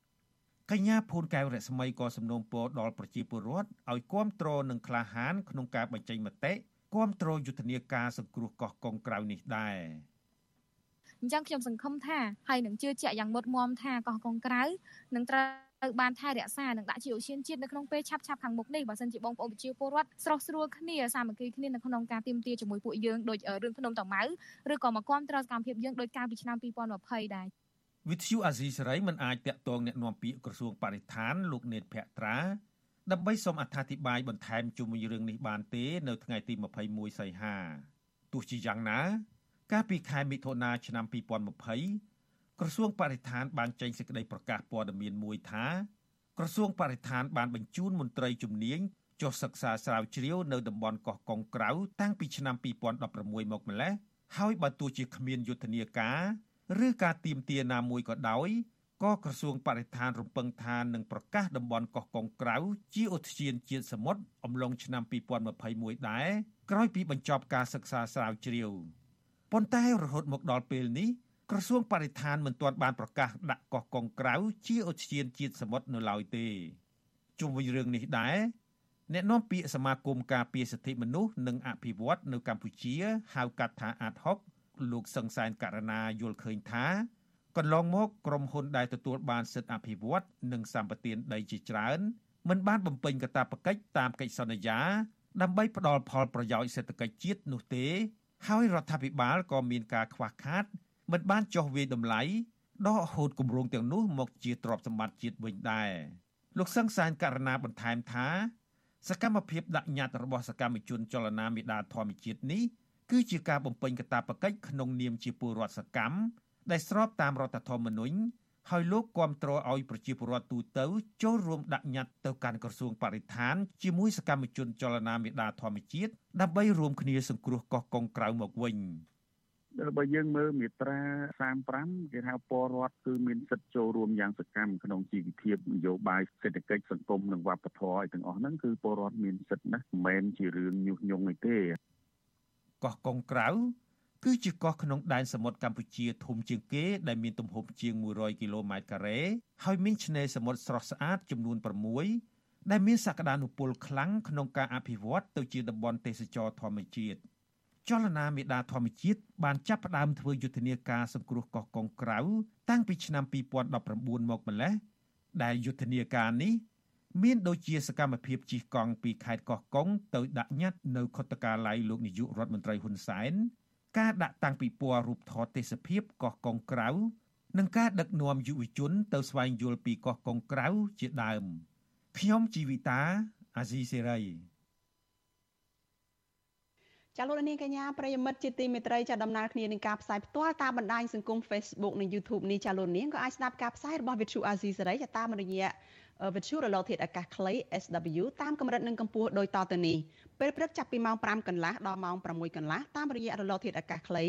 កញ្ញាភូនកែវរស្មីក៏សំណូមពរដល់ប្រជាពលរដ្ឋឲ្យគ្រប់គ្រងនិងក្លាហានក្នុងការបញ្ចេញមតិគ្រប់គ្រងយុទ្ធនាការសង្គ្រោះកោះកុងក្រៅនេះដែរអញ្ចឹងខ្ញុំសង្ឃឹមថាហើយនឹងជឿជាក់យ៉ាងមុតមមថាកោះកុងក្រៅនឹងត្រូវបានថែរក្សានិងដាក់ជាឧស្សាហជាតិនៅក្នុងពេលឆាប់ឆាប់ខាងមុខនេះបើសិនជាបងប្អូនប្រជាពលរដ្ឋស្រស់ស្រួលគ្នាសាមគ្គីគ្នានៅក្នុងការទៀមទាជាមួយពួកយើងដូចរឿងភ្នំតាម៉ៅឬក៏មកគ្រប់គ្រងសកម្មភាពយើងដោយកាលពីឆ្នាំ2020ដែរ វិទ្យុអាស៊ីសេរីមិនអាចតាក់ទងแนะនាំពាក្យក្រសួងបរិស្ថានលោកនេតភក្ត្រាដើម្បីសូមអត្ថាធិប្បាយបន្ថែមជុំវិញរឿងនេះបានទេនៅថ្ងៃទី21សីហាទោះជាយ៉ាងណា កាលពីខែមិថុនាឆ្នាំ2020ក្រសួងបរិស្ថានបានចេញសេចក្តីប្រកាសព័ត៌មានមួយថាក្រសួងបរិស្ថានបានបញ្ជូនមន្ត្រីជំនាញចុះសិក្សាស្រាវជ្រាវនៅតំបន់កោះកុងក្រៅតាំងពីឆ្នាំ2016មកម្លេះហើយបើទោះជាគ្មានយុទ្ធនាការ ឬការទៀមទាណាមួយក៏ដោយក៏ក្រសួងបរិស្ថានរំពឹងថានឹងប្រកាសតំបន់កោះកុងក្រៅជាឧទ្យានជាតិសមុទ្រអំឡុងឆ្នាំ2021ដែរក្រោយពីបញ្ចប់ការសិក្សាស្រាវជ្រាវប៉ុន្តែរហូតមកដល់ពេលនេះក្រសួងបរិស្ថានមិនទាន់បានប្រកាសដាក់កោះកុងក្រៅជាឧទ្យានជាតិសមុទ្រនៅឡើយទេជុំវិញរឿងនេះដែរអ្នកនាំពាក្យសមាគមការពារសិទ្ធិមនុស្សនិងអភិវឌ្ឍនៅកម្ពុជាហៅកាត់ថាអាតហុក លោកសង្សានករណាយល់ឃើញថាកន្លងមកក្រុមហ៊ុនដែលទទួលបានសិទ្ធិអភិវឌ្ឍនិងសម្បត្តិដីជាច្រើនមិនបានបំពេញកាតព្វកិច្ចតាមកិច្ចសន្យា ដើម្បីផ្ដល់ផលប្រយោជន៍សេដ្ឋកិច្ចជាតិនោះទេ ហើយរដ្ឋាភិបាលក៏មានការខ្វះខាត មិនបានចោះវាយតម្លៃដកហូតគម្រោងទាំងនោះមកជាទ្រព្យសម្បត្តិជាតិវិញដែរលោកសង្សានករណាបន្ថែមថា សកម្មភាពដាក់ញត្តិរបស់សកម្មជនចលនាមេដាធម្មជាតិនេះ គឺជាការបំពេញកាតព្វកិច្ចក្នុងនាមជាពលរដ្ឋសកម្មដែលស្របតាមរដ្ឋធម្មនុញ្ញហើយលោកគាំទ្រឲ្យប្រជាពលរដ្ឋទូទៅចូលរួមដាក់ញត្តិទៅកាន់ក្រសួងបរិស្ថានជាមួយសកម្មជនចលនាមេដាធម្មជាតិដើម្បីរួមគ្នាសង្គ្រោះកោះកុងក្រៅមកវិញបើយើងមើលមាត្រា35គេហៅពលរដ្ឋគឺមានសិទ្ធិចូលរួមយ៉ាងសកម្មក្នុងជីវភាពនយោបាយសេដ្ឋកិច្ចសង្គមនិងវប្បធម៌ឲ្យទាំងអស់ហ្នឹងគឺពលរដ្ឋមានសិទ្ធិណាស់មិនមែនជារឿងញុះញង់អីទេ កោះកុងក្រៅគឺជាកោះក្នុងដែនសមុទ្រកម្ពុជាធំជាងគេដែលមានទំហំជាង100គីឡូម៉ែត្រការ៉េហើយមានឆ្នេរសមុទ្រស្រស់ស្អាតចំនួន6ដែលមានសក្តានុពលខ្លាំងក្នុងការអភិវឌ្ឍទៅជាតំបន់ទេសចរធម្មជាតិចលនាមេដាធម្មជាតិបានចាប់ផ្ដើមធ្វើយុទ្ធនាការសង្គ្រោះកោះកុងក្រៅតាំងពីឆ្នាំ2019មកម្លេះដែលយុទ្ធនាការនេះ មានដូចជាសកម្មភាពជិះកង់ពីខេត្តកោះកុងទៅដាក់ញត្តិនៅខុទ្ទកាល័យលោកនាយករដ្ឋមន្ត្រីហ៊ុនសែនការដាក់តាំងពិព័រណ៍រូបថតទេសភាពកោះកុងក្រៅនិងការដឹកនាំយុវជនទៅស្វែងយល់ពីកោះកុងក្រៅជាដើមខ្ញុំជីវិតាអាស៊ីសេរីចាលោកនាងកញ្ញាប្រិយមិត្តជាទីមេត្រីចាដំណើរគ្នានឹងការផ្សាយផ្ទាល់តាមបណ្ដាញសង្គម Facebook និង YouTube នេះចាលោកនាងក៏អាចស្ដាប់ការផ្សាយរបស់ Vithu Azizi សេរីតាមរយៈ វិទ្យុរលកធាតុអាកាសខ្លី SW តាមកម្រិតនិងកម្ពស់ដូចតទៅនេះពេលព្រឹកចាប់ពីម៉ោង5កន្លះដល់ម៉ោង6កន្លះតាមរយៈរលកធាតុអាកាសខ្លី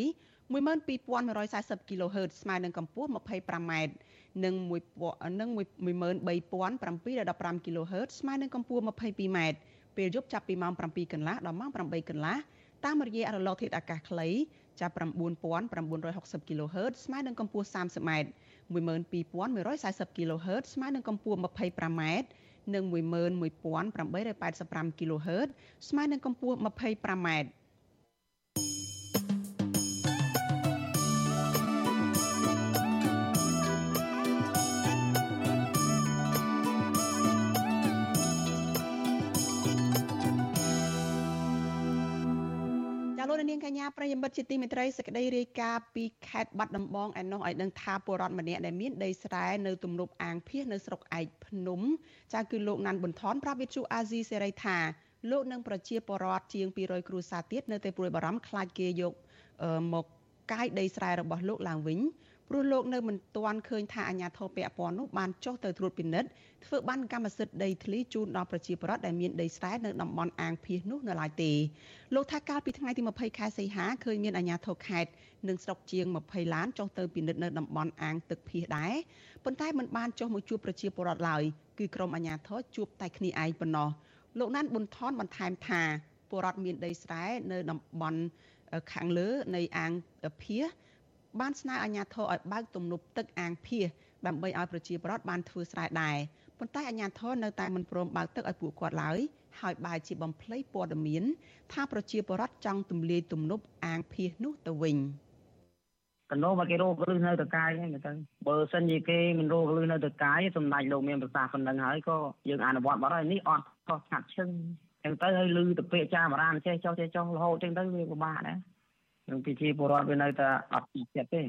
12140 kHz ស្មើនឹងកម្ពស់ 25m និង1និង13715 kHz ស្មើនឹងកម្ពស់ 22m ពេលយប់ចាប់ពីម៉ោង7កន្លះដល់ម៉ោង8កន្លះតាមរយៈរលកធាតុអាកាសខ្លីចាប់9960 kHz ស្មើនឹងកម្ពស់ 30m 12140 kHz ស្មើនឹងកម្ពស់ 25m និង11885 kHz ស្មើនឹងកម្ពស់ 25m កនាងកញ្ញាប្រិយមិត្តជាទីមេត្រីសេចក្តីរាយការណ៍ពីខេត្តបាត់ដំបងឯណោះឲ្យដឹងថាពលរដ្ឋម្នាក់ដែលមានដីស្រែនៅទំនប់អាងភៀសនៅស្រុកឯកភ្នំចាគឺលោកណាន់ប៊ុនថនប្រាប់វិទ្យុអាស៊ីសេរីថាលោកនឹងប្រជាពលរដ្ឋជាង200គ្រួសារទៀតនៅតែព្រួយបារម្ភខ្លាចគេយកមកកាយដីស្រែរបស់លោកឡើងវិញ ព្រោះលោកនៅមិនទាន់ឃើញថាអាជ្ញាធរពាក់ព័ន្ធនោះបានចុះទៅត្រួតពិនិត្យធ្វើបានកម្មសិទ្ធិដីធ្លីជូនដល់ប្រជាពលរដ្ឋដែលមានដីស្រែនៅតំបន់អាងភៀសនោះនៅឡើយទេលោកថាកាលពីថ្ងៃទី20ខែសីហាឃើញមានអាជ្ញាធរខេត្តនិងស្រុកជាង20ឡានចុះទៅពិនិត្យនៅតំបន់អាងទឹកភៀសដែរប៉ុន្តែមិនបានចុះមកជួបប្រជាពលរដ្ឋឡើយគឺក្រុមអាជ្ញាធរជួបតែគ្នាឯងប៉ុណ្ណោះលោកណានប៊ុនថនបន្ថែមថាពលរដ្ឋមានដីស្រែនៅតំបន់ខាងលើនៃអាងភៀស បានស្នើអាជ្ញាធរឲ្យបើកទំនប់ទឹកអាងភៀសដើម្បីឲ្យប្រជាពលរដ្ឋបានធ្វើស្រែដែរប៉ុន្តែអាជ្ញាធរនៅតែមិនព្រមបើកទឹកឲ្យពួកគាត់ឡើយហើយបែរជាបំភ្លៃព័ត៌មាន ថាប្រជាពលរដ្ឋចង់ទម្លាយទំនប់អាងភៀសនោះទៅវិញកណ្ដោមកគេរកលឺនៅតកាយហ្នឹងទៅបើសិនជាគេមិនរកលឺនៅតកាយសម្ដេចលោកមានប្រសាសន៍ប៉ុណ្ណឹងហើយក៏យើងអនុវត្តបាត់ហើយនេះអត់ខុសឆាត់ឈឹងចឹងទៅហើយលឺទៅពេកចាបរានចេះចុះចេះចុះរហូតចឹងទៅវាពិបាកដែរ នឹងពិធីពលរដ្ឋវានៅតែអត់ពីចិត្តទេ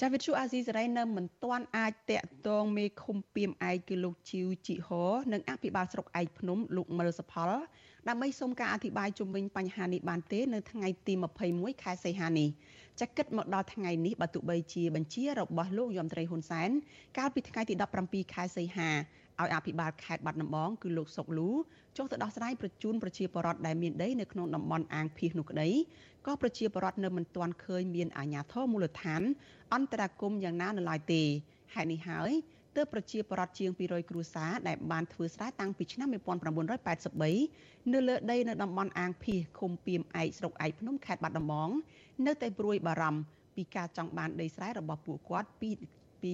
ចាវិទ្យុអាស៊ីសេរីនៅមិនទាន់អាចតាក់ទងមេឃុំពីមឯកគឺលោកជីវជីហនិងអភិបាលស្រុកឯកភ្នំលោកមិលសផលដើម្បីសូមការអធិប្បាយជុំវិញបញ្ហានេះបានទេនៅថ្ងៃទី21ខែសីហានេះចាគិតមកដល់ថ្ងៃនេះបើទោះបីជាបញ្ជារបស់លោកយមត្រីហ៊ុនសែនកាលពីថ្ងៃទី17ខែសីហា ឲ្យអភិបាលខេត្តបាត់ដំបងគឺលោកសុកលូចុះទៅដោះស្រាយប្រជូនប្រជាពលរដ្ឋដែលមានដីនៅក្នុងតំបន់អាងភៀសនោះក្តីក៏ប្រជាពលរដ្ឋនៅមិនទាន់ឃើញមានអាជ្ញាធរមូលដ្ឋាន អន្តរាគមយ៉ាងណានៅឡើយទេហេតុនេះហើយទើបប្រជាពលរដ្ឋជាង200គ្រួសារដែលបានធ្វើស្រែតាំងពីឆ្នាំ1983នៅលើដីនៅតំបន់អាងភៀសឃុំពីមឯកស្រុកឯកភ្នំខេត្តបាត់ដំបងនៅតែព្រួយបារម្ភពីការចង់បានដីស្រែរបស់ពួកគាត់ពីពី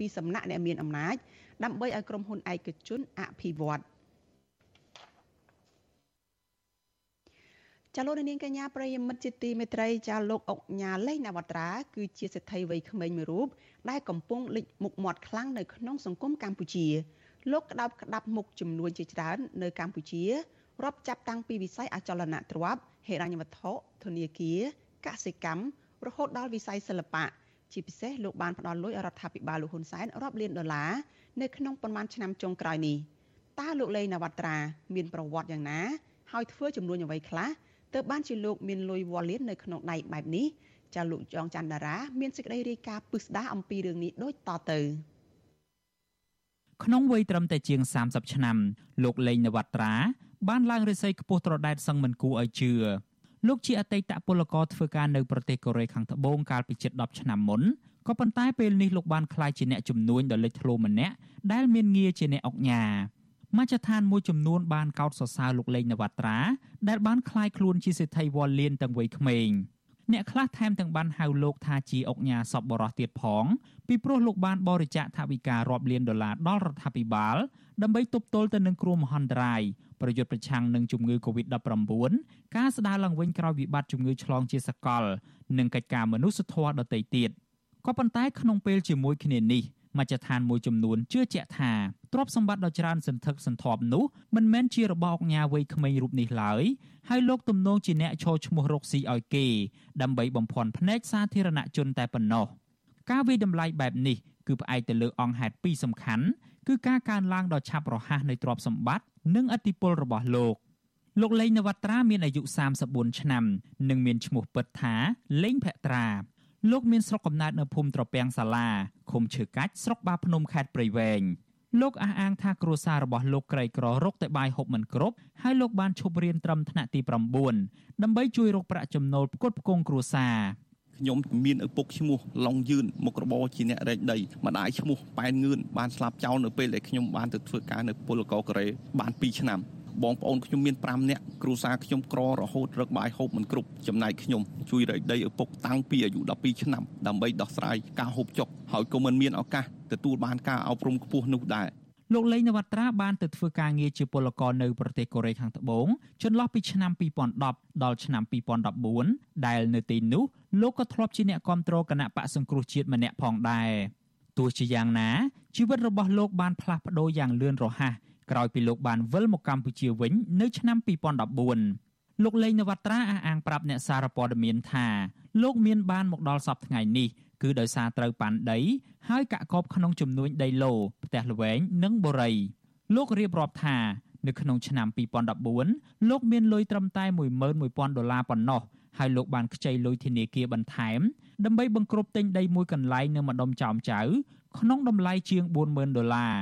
ពីសំណាក់អ្នកមានអំណាចដើម្បីឲ្យក្រុមហ៊ុនឯកជនអភិវឌ្ឍចាលោកនាងកញ្ញាប្រិយមិត្តជាទីមេត្រីចាលោកអុកញ៉ាលេងនវត្រាគឺជាសេដ្ឋីវ័យក្មេងមួយរូបដែលកំពុងលេចមុខមាត់ខ្លាំងនៅក្នុងសង្គមកម្ពុជាលោកក្តោបក្តាប់មុខចំនួនជាច្រើននៅកម្ពុជារាប់ចាប់តាំងពីវិស័យអចលនទ្រព្យហិរញ្ញវត្ថុធនាគារកសិកម្មរហូតដល់វិស័យសិល្បៈ ជាពិសេសលោកបានផ្ដល់លុយរដ្ឋាភិបាលលោកហ៊ុនសែនរាប់លានដុល្លារនៅក្នុងប៉ុន្មានឆ្នាំចុងក្រោយនេះតើលោកលេងនវត្រាមានប្រវត្តិយ៉ាងណា ហើយធ្វើចំនួនអ្វីខ្លះទើបបានជាលោកមានលុយវ៉ាលៀននៅក្នុងដៃបែបនេះចាលោកចងច័ន្ទតារាមានសេចក្តីរាយការណ៍ពឹស្ដារអំពីរឿងនេះដូចតទៅក្នុងវ័យត្រឹមតែជាង30ឆ្នាំលោកលេងនវត្រាបានឡើងរិស័យខ្ពស់ត្រដែតសឹងមិនគួរឲ្យជឿ លោកជាអតីតពលករធ្វើការនៅប្រទេសកូរ៉េខាងត្បូងកាលពីជិត10ឆ្នាំមុនក៏ប៉ុន្តែពេលនេះលោកបានក្លាយជាអ្នកជំនួញដ៏លេចធ្លោម្នាក់ដែលមានងារជាអ្នកអុកញ៉ាមជ្ឈដ្ឋានមួយចំនួនបានកោតសរសើរលោកលេងនវត្រាដែលបានក្លាយខ្លួនជាសេដ្ឋីវ៉លលៀនទាំងវ័យក្មេងអ្នកខ្លះថែមទាំងបានហៅលោកថាជាអុកញ៉ាសពបរោះទៀតផងពីព្រោះលោកបានបរិច្ចាគថវិការាប់លានដុល្លារដល់រដ្ឋាភិបាល ដើម្បីទប់ទល់ទៅនឹងគ្រោះមហន្តរាយប្រយុទ្ធប្រឆាំងនឹងជំងឺ Covid-19 ការស្ដារឡើងវិញក្រោយវិបត្តិជំងឺឆ្លងជាសកល និងកិច្ចការមនុស្សធម៌ដទៃទៀតក៏ប៉ុន្តែក្នុងពេលជាមួយគ្នានេះមជ្ឈដ្ឋានមួយចំនួនជឿជាក់ថាទ្រព្យសម្បត្តិដ៏ច្រើនសន្ធឹកសន្ធាប់នោះមិនមែនជារបស់អង្គការវ័យក្មេងរូបនេះឡើយហើយលោកទំនងជាអ្នកឈរឈ្មោះរកស៊ីឲ្យគេ ដើម្បីបំភាន់ភ្នែកសាធារណជនតែប៉ុណ្ណោះការវិតម្លៃបែបនេះគឺផ្អែកទៅលើអង្គហេតុពីរសំខាន់ គឺការកើនឡើងដ៏ឆាប់រហ័សនៃទ្រព្យសម្បត្តិនិងឥទ្ធិពលរបស់លោកលោកលេងនវត្រាមានអាយុ34ឆ្នាំនិងមានឈ្មោះពិតថាលេងភក្ត្រាលោកមានស្រុកកំណើតនៅភូមិត្រពាំងសាឡាឃុំឈើកាច់ស្រុកបាភ្នំខេត្តព្រៃវែងលោកអះអាងថាគ្រួសាររបស់លោកក្រីក្ររកតែបាយហូបមិនគ្រប់ហើយលោកបានឈប់រៀនត្រឹមថ្នាក់ទី9ដើម្បីជួយរកប្រាក់ចំណូលផ្គត់ផ្គង់គ្រួសារ ខ្ញុំមានឪពុកឈ្មោះឡុងយឿនមុខរបរជាអ្នករែកដីម្ដាយឈ្មោះប៉ែនងឿនបានស្លាប់ចោលនៅពេលដែលខ្ញុំបានទៅធ្វើការនៅពលករកូរ៉េបាន2ឆ្នាំបងប្អូនខ្ញុំមាន5នាក់គ្រួសារខ្ញុំក្ររហូតរឹកបាយហូបមិនគ្រប់ចំណែកខ្ញុំជួយរែកដីឪពុកតាំងពីអាយុ12ឆ្នាំដើម្បីដោះស្រាយការហូបចុកហើយក៏មិនមានឱកាសទទួលបានការអប់រំខ្ពស់នោះដែរ លោកលេងនវត្រាបានទៅធ្វើការងារជាពលករនៅប្រទេសកូរ៉េខាងត្បូងចន្លោះពីឆ្នាំ2010ដល់ឆ្នាំ2014ដែលនៅទីនោះលោកក៏ធ្លាប់ជាអ្នកគ្រប់គ្រងគណៈបកសង្គ្រោះជាតិម្នាក់ផងដែរទោះជាយ៉ាងណាជីវិតរបស់លោកបានផ្លាស់ប្ដូរយ៉ាងលឿនរហ័សក្រោយពីលោកបានវិលមកកម្ពុជាវិញនៅឆ្នាំ2014លោកលេងនវត្រាអះអាងប្រាប់អ្នកសារព័ត៌មានថាលោកមានបានមកដល់សប្តាហ៍ថ្ងៃនេះ គឺដោយសារត្រូវប៉ាន់ដី ហើយកាក់កបក្នុងចំនួនដីឡូផ្ទះល្វែងនិងបូរី លោករៀបរាប់ថានៅក្នុងឆ្នាំ2014លោកមានលុយត្រឹមតែ11000ដុល្លារប៉ុណ្ណោះហើយលោកបានខ្ចីលុយធនាគារបន្ថែមដើម្បីបង្ក្រប់ទិញដីមួយកន្លែងនៅម្ដុំចោមចៅ ក្នុងតម្លៃជាង40000ដុល្លារ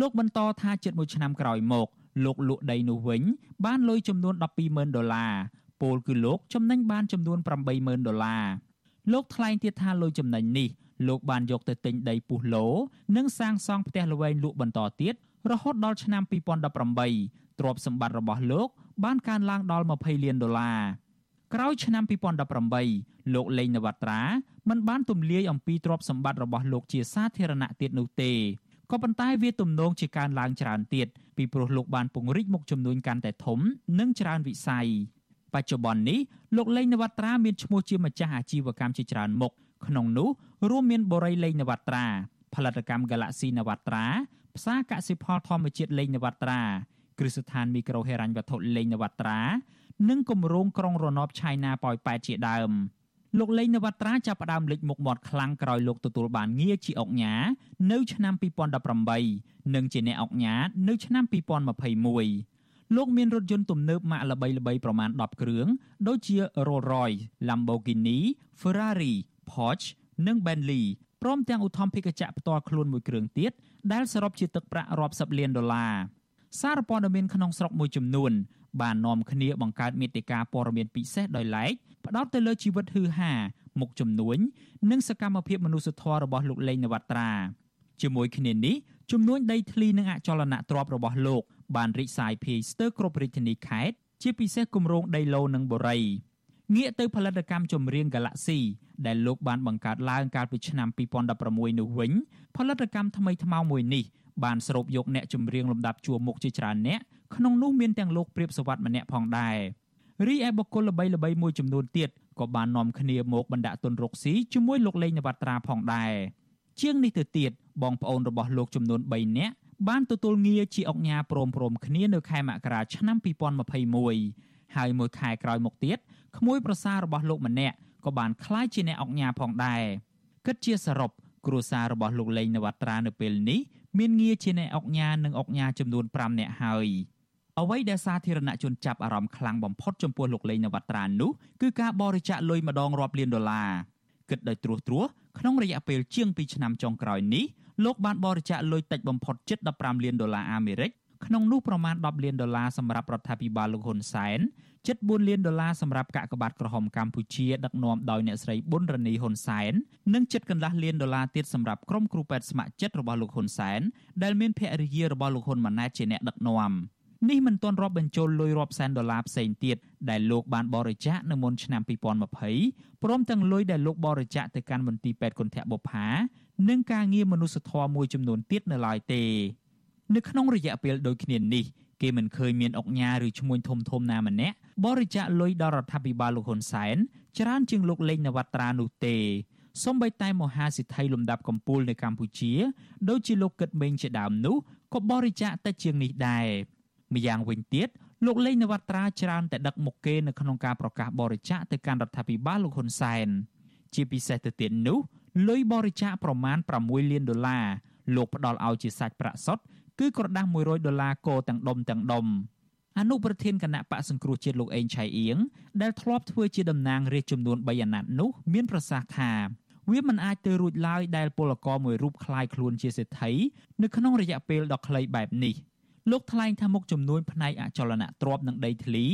លោកបន្តថាជិតមួយឆ្នាំក្រោយមកលោកលក់ដីនោះវិញបានលុយចំនួន120,000ដុល្លារពលគឺលោកចំណេញបានចំនួន80,000ដុល្លារ លោកថ្លែងទៀតថាលុយចំណេញនេះលោកបានយកទៅទិញដីពុះឡូនិងសាងសង់ផ្ទះល្វែងលក់បន្តទៀតរហូតដល់ឆ្នាំ2018ទ្រព្យសម្បត្តិរបស់លោក បានកើនឡើងដល់20លានដុល្លារក្រោយឆ្នាំ2018លោកលេងនវត្រាមិនបានទម្លាយអំពីទ្រព្យសម្បត្តិរបស់លោកជាសាធារណៈទៀតនោះទេក៏ប៉ុន្តែវាទំនងជាកើនឡើងច្រើនទៀតពីព្រោះលោកបានពង្រីកមុខចំនួនកាន់តែធំ និងច្រើនវិស័យ បច្ចុប្បន្ននេះលោកលេងនវត្រាមានឈ្មោះជាម្ចាស់អាជីវកម្មជាច្រើនមុខក្នុងនោះរួមមានបូរីលេងនវត្រាផលិតកម្ម Galaxy នវត្រាផ្សារកសិផលធម្មជាតិលេងនវត្រាគ្រឹះស្ថានមីក្រូហិរញ្ញវត្ថុលេងនវត្រានិងគម្រោងក្រុងរណបឆៃណាប៉ោយប៉ែតជាដើម។លោកលេងនវត្រាចាប់ផ្ដើមលេចមុខមាត់ខ្លាំងក្រោយលោកទទួលបានងារជាអុកញ៉ានៅឆ្នាំ2018និងជាអ្នកអុកញ៉ានៅឆ្នាំ2021 លោកមានរថយន្តទំនើបម៉ាកល្បីៗប្រមាណ10គ្រឿងដូចជា Rolls-Royce, Lamborghini, Ferrari, Porsche និង Bentley ព្រមទាំងឧទ្ធម្ភាគចក្រផ្ទាល់ខ្លួនមួយគ្រឿងទៀតដែលសរុបជាទឹកប្រាក់រាប់សិបលានដុល្លារសារព័ត៌មានក្នុងស្រុកមួយចំនួនបាននាំគ្នាបង្កើតមេតិការព័ត៌មានពិសេសដោយឡែកផ្ដោតទៅលើជីវិតហឺហាមុខជំនួញនិងសកម្មភាពមនុស្សធម៌របស់លោកលេងនវត្រាជាមួយគ្នានេះជំនួញដីធ្លីនិងអចលនទ្រព្យរបស់លោក បានរីកសាយភាយស្ទើរគ្រប់រាជធានីខេត្តជាពិសេសគម្រោងដីឡូនិងបូរីងាកទៅផលិតកម្មចម្រៀង Galaxy ដែលលោកបានបង្កើតឡើងកាលពីឆ្នាំ2016នោះវិញផលិតកម្មថ្មីថ្មោងមួយនេះបានស្រូបយកអ្នកចម្រៀងលំដាប់ជួរមុខជាច្រើនអ្នកក្នុងនោះមានទាំងលោកព្រាបសវັດម្នាក់ផងដែររីឯបុគ្គលល្បីៗមួយចំនួនទៀតក៏បាននាំគ្នាមកបណ្ដាក់ទុនរកស៊ីជាមួយលោកលេងនវត្រាផងដែរជាងនេះទៅទៀតបងប្អូនរបស់លោកចំនួន3នាក់ បានទទួលងារជាអង្គញាព្រមព្រមគ្នានៅខែមករាឆ្នាំ2021ហើយមួយខែក្រោយមកទៀតក្មួយប្រសាររបស់លោកម្នាក់ក៏បានក្លាយជាអ្នកអង្គញាផងដែរគិតជាសរុបគ្រួសាររបស់លោកលេងនវត្រានៅពេលនេះមានងារជាអ្នកអង្គញានិងអង្គញាចំនួន5នាក់ហើយអ្វីដែលសាធារណជនចាប់អារម្មណ៍ខ្លាំងបំផុតចំពោះលោកលេងនវត្រានោះគឺការបរិច្ចាគលុយម្ដងរាប់លានដុល្លារគិតដោយត្រួសត្រាសក្នុងរយៈពេលជាង2ឆ្នាំចុងក្រោយនេះ លោកបានបរិច្ចាគលុយតិចបំផុតជិត15លានដុល្លារអាមេរិកក្នុងនោះប្រមាណ10លានដុល្លារសម្រាប់រដ្ឋាភិបាលលោកហ៊ុនសែនជិត4លានដុល្លារសម្រាប់កាកបាទក្រហមកម្ពុជាដឹកនាំដោយអ្នកស្រីប៊ុនរ៉ានីហ៊ុនសែននិងជិតកន្លះលានដុល្លារទៀតសម្រាប់ក្រុមគ្រូពេទ្យស្ម័គ្រចិត្តរបស់លោកហ៊ុនសែនដែលមានភរិយារបស់លោកហ៊ុនម៉ាណែតជាអ្នកដឹកនាំនេះមិនទាន់រាប់បញ្ចូលលុយរាប់សែនដុល្លារផ្សេងទៀតដែលលោកបានបរិច្ចាគនៅមុនឆ្នាំ2020ព្រមទាំងលុយដែលលោកបរិច្ចាគទៅកាន់មន្ទីរពេទ្យគុណធបុប្ផា និងការងារមនុស្សធម៌មួយចំនួនទៀតនៅឡើយទេ នៅក្នុងរយៈពេលដូចគ្នានេះគេមិនឃើញមានអុកញ៉ាឬឈ្មួញធំធំណាម្នាក់បរិច្ចាគលុយដល់រដ្ឋាភិបាលលោកហ៊ុនសែនច្រើនជាងលោកលេងនវត្រានោះទេសូម្បីតែមហាសិទ្ធិលំដាប់កំពូលនៅកម្ពុជាដូចជាលោកកឹតមេងជាដើមនោះក៏បរិច្ចាគតិចជាងនេះដែរម្យ៉ាងវិញទៀតលោកលេងនវត្រាច្រើនតែដឹកមុខគេនៅក្នុងការប្រកាសបរិច្ចាគទៅកាន់រដ្ឋាភិបាលលោកហ៊ុនសែនជាពិសេសទៅទៀតនោះ លុយបរិច្ចាគប្រមាណ6លានដុល្លារលោកផ្ដល់ឲ្យជាសាច់ប្រាក់សុទ្ធគឺក្រដាស់100ដុល្លារកោទាំងដុំទាំងដុំអនុប្រធានគណៈបកសង្គ្រោះជាតិលោកអេងឆៃអៀងដែលធ្លាប់ធ្វើជាតំណាងរាជចំនួន3អាណត្តិនោះមានប្រសាសន៍ថាវាមិនអាចទៅរួចឡើយដែលពលករមួយរូបคล้ายខ្លួនជាសេដ្ឋីនៅក្នុងរយៈពេលដ៏ខ្លីបែបនេះលោកថ្លែងថាមុខចំនួនផ្នែកអចលនទ្រព្យនិងដីធ្លី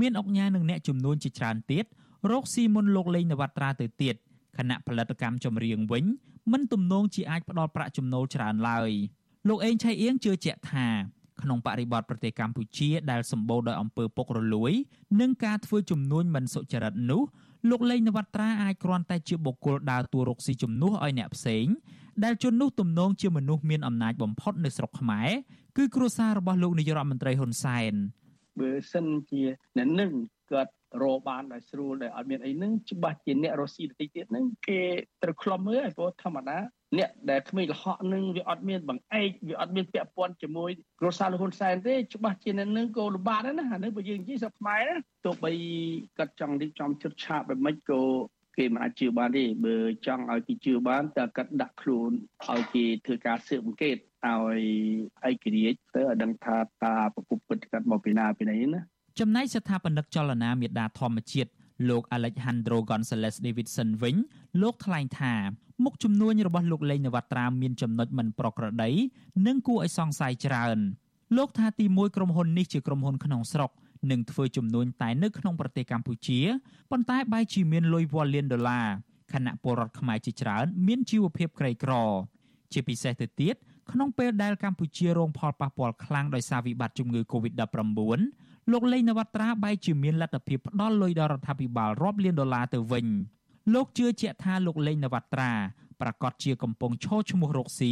មានអុកញ៉ានឹងអ្នកចំនួនជាច្រើនទៀតរកស៊ីមុនលោកលេងនវត្រាទៅទៀត ខណៈផលិតកម្មចម្រៀងវិញមិនទំនងជាអាចផ្ដល់ប្រាក់ចំណូលច្រើនឡើយលោកអេងឆៃអៀងជឿជាក់ថាក្នុងបរិបទប្រទេសកម្ពុជាដែលសម្បូរដោយអំពើពុករលួយ និងការធ្វើជំនួញមិនសុចរិតនោះលោកលេងនវត្រាអាចគ្រាន់តែជាបុគ្គលដើរតួរកស៊ីជំនួសឲ្យអ្នកផ្សេងដែលជននោះទំនងជាមនុស្សមានអំណាចបំផុតនៅស្រុកខ្មែរគឺគ្រួសាររបស់លោកនាយរដ្ឋមន្ត្រីហ៊ុនសែនបើសិនជាអ្នកនឹង គាត់រកបានដោយស្រួលដោយអត់មានអីហ្នឹងច្បាស់ជាអ្នករស់ស៊ីតិចទៀតហ្នឹងគេត្រូវខ្លំមើលឲ្យព្រោះធម្មតាអ្នកដែលក្មេងលហកនឹងវាអត់មានបង្អែកវាអត់មានពាក់ព័ន្ធជាមួយគ្រួសារលហ៊ុនសែនទេច្បាស់ជាអ្នកនឹងក៏លំបាកដែរណាអានេះបើយើងនិយាយស្រុកខ្មែរណាទោះបីគាត់ចង់រៀបចំជិតឆាបបែបម៉េចក៏គេមិនអាចជឿបានទេបើចង់ឲ្យគេជឿបានតើគាត់ដាក់ខ្លួនឲ្យគេធ្វើការស៊ើបអង្កេតឲ្យឯករាជ្យទៅឲ្យដឹងថាតើប្រពុពិតគាត់មកពីណាពីណីណា ចំណែកស្ថាបនិកចលនាមេដាធម្មជាតិលោក Alejandro Gonzalez Davidson វិញលោកថ្លែងថាមុខជំនួញរបស់លោកលេងនវត្រាមានចំណុចមិនប្រក្រតីនិងគួរឲ្យសង្ស័យច្រើនលោកថាទីមួយក្រុមហ៊ុននេះជាក្រុមហ៊ុនក្នុងស្រុកនឹងធ្វើជំនួញតែនៅក្នុងប្រទេសកម្ពុជាប៉ុន្តែបែរជាមានលុយវ៉ាលានដុល្លារខណៈពលរដ្ឋខ្មែរជាច្រើនមានជីវភាពក្រីក្រ ជាពិសេសទៅទៀតក្នុងពេលដែលកម្ពុជារងផលប៉ះពាល់ខ្លាំងដោយសារវិបត្តិជំងឺ Covid-19 លោកលេងនវត្រាបែរជាមានលទ្ធភាពផ្ដល់លុយដល់រដ្ឋាភិបាលរាប់លានដុល្លារទៅវិញលោកជឿជាក់ថាលោកលេងនវត្រាប្រកាសជាកំពុងឈរឈ្មោះរកស៊ី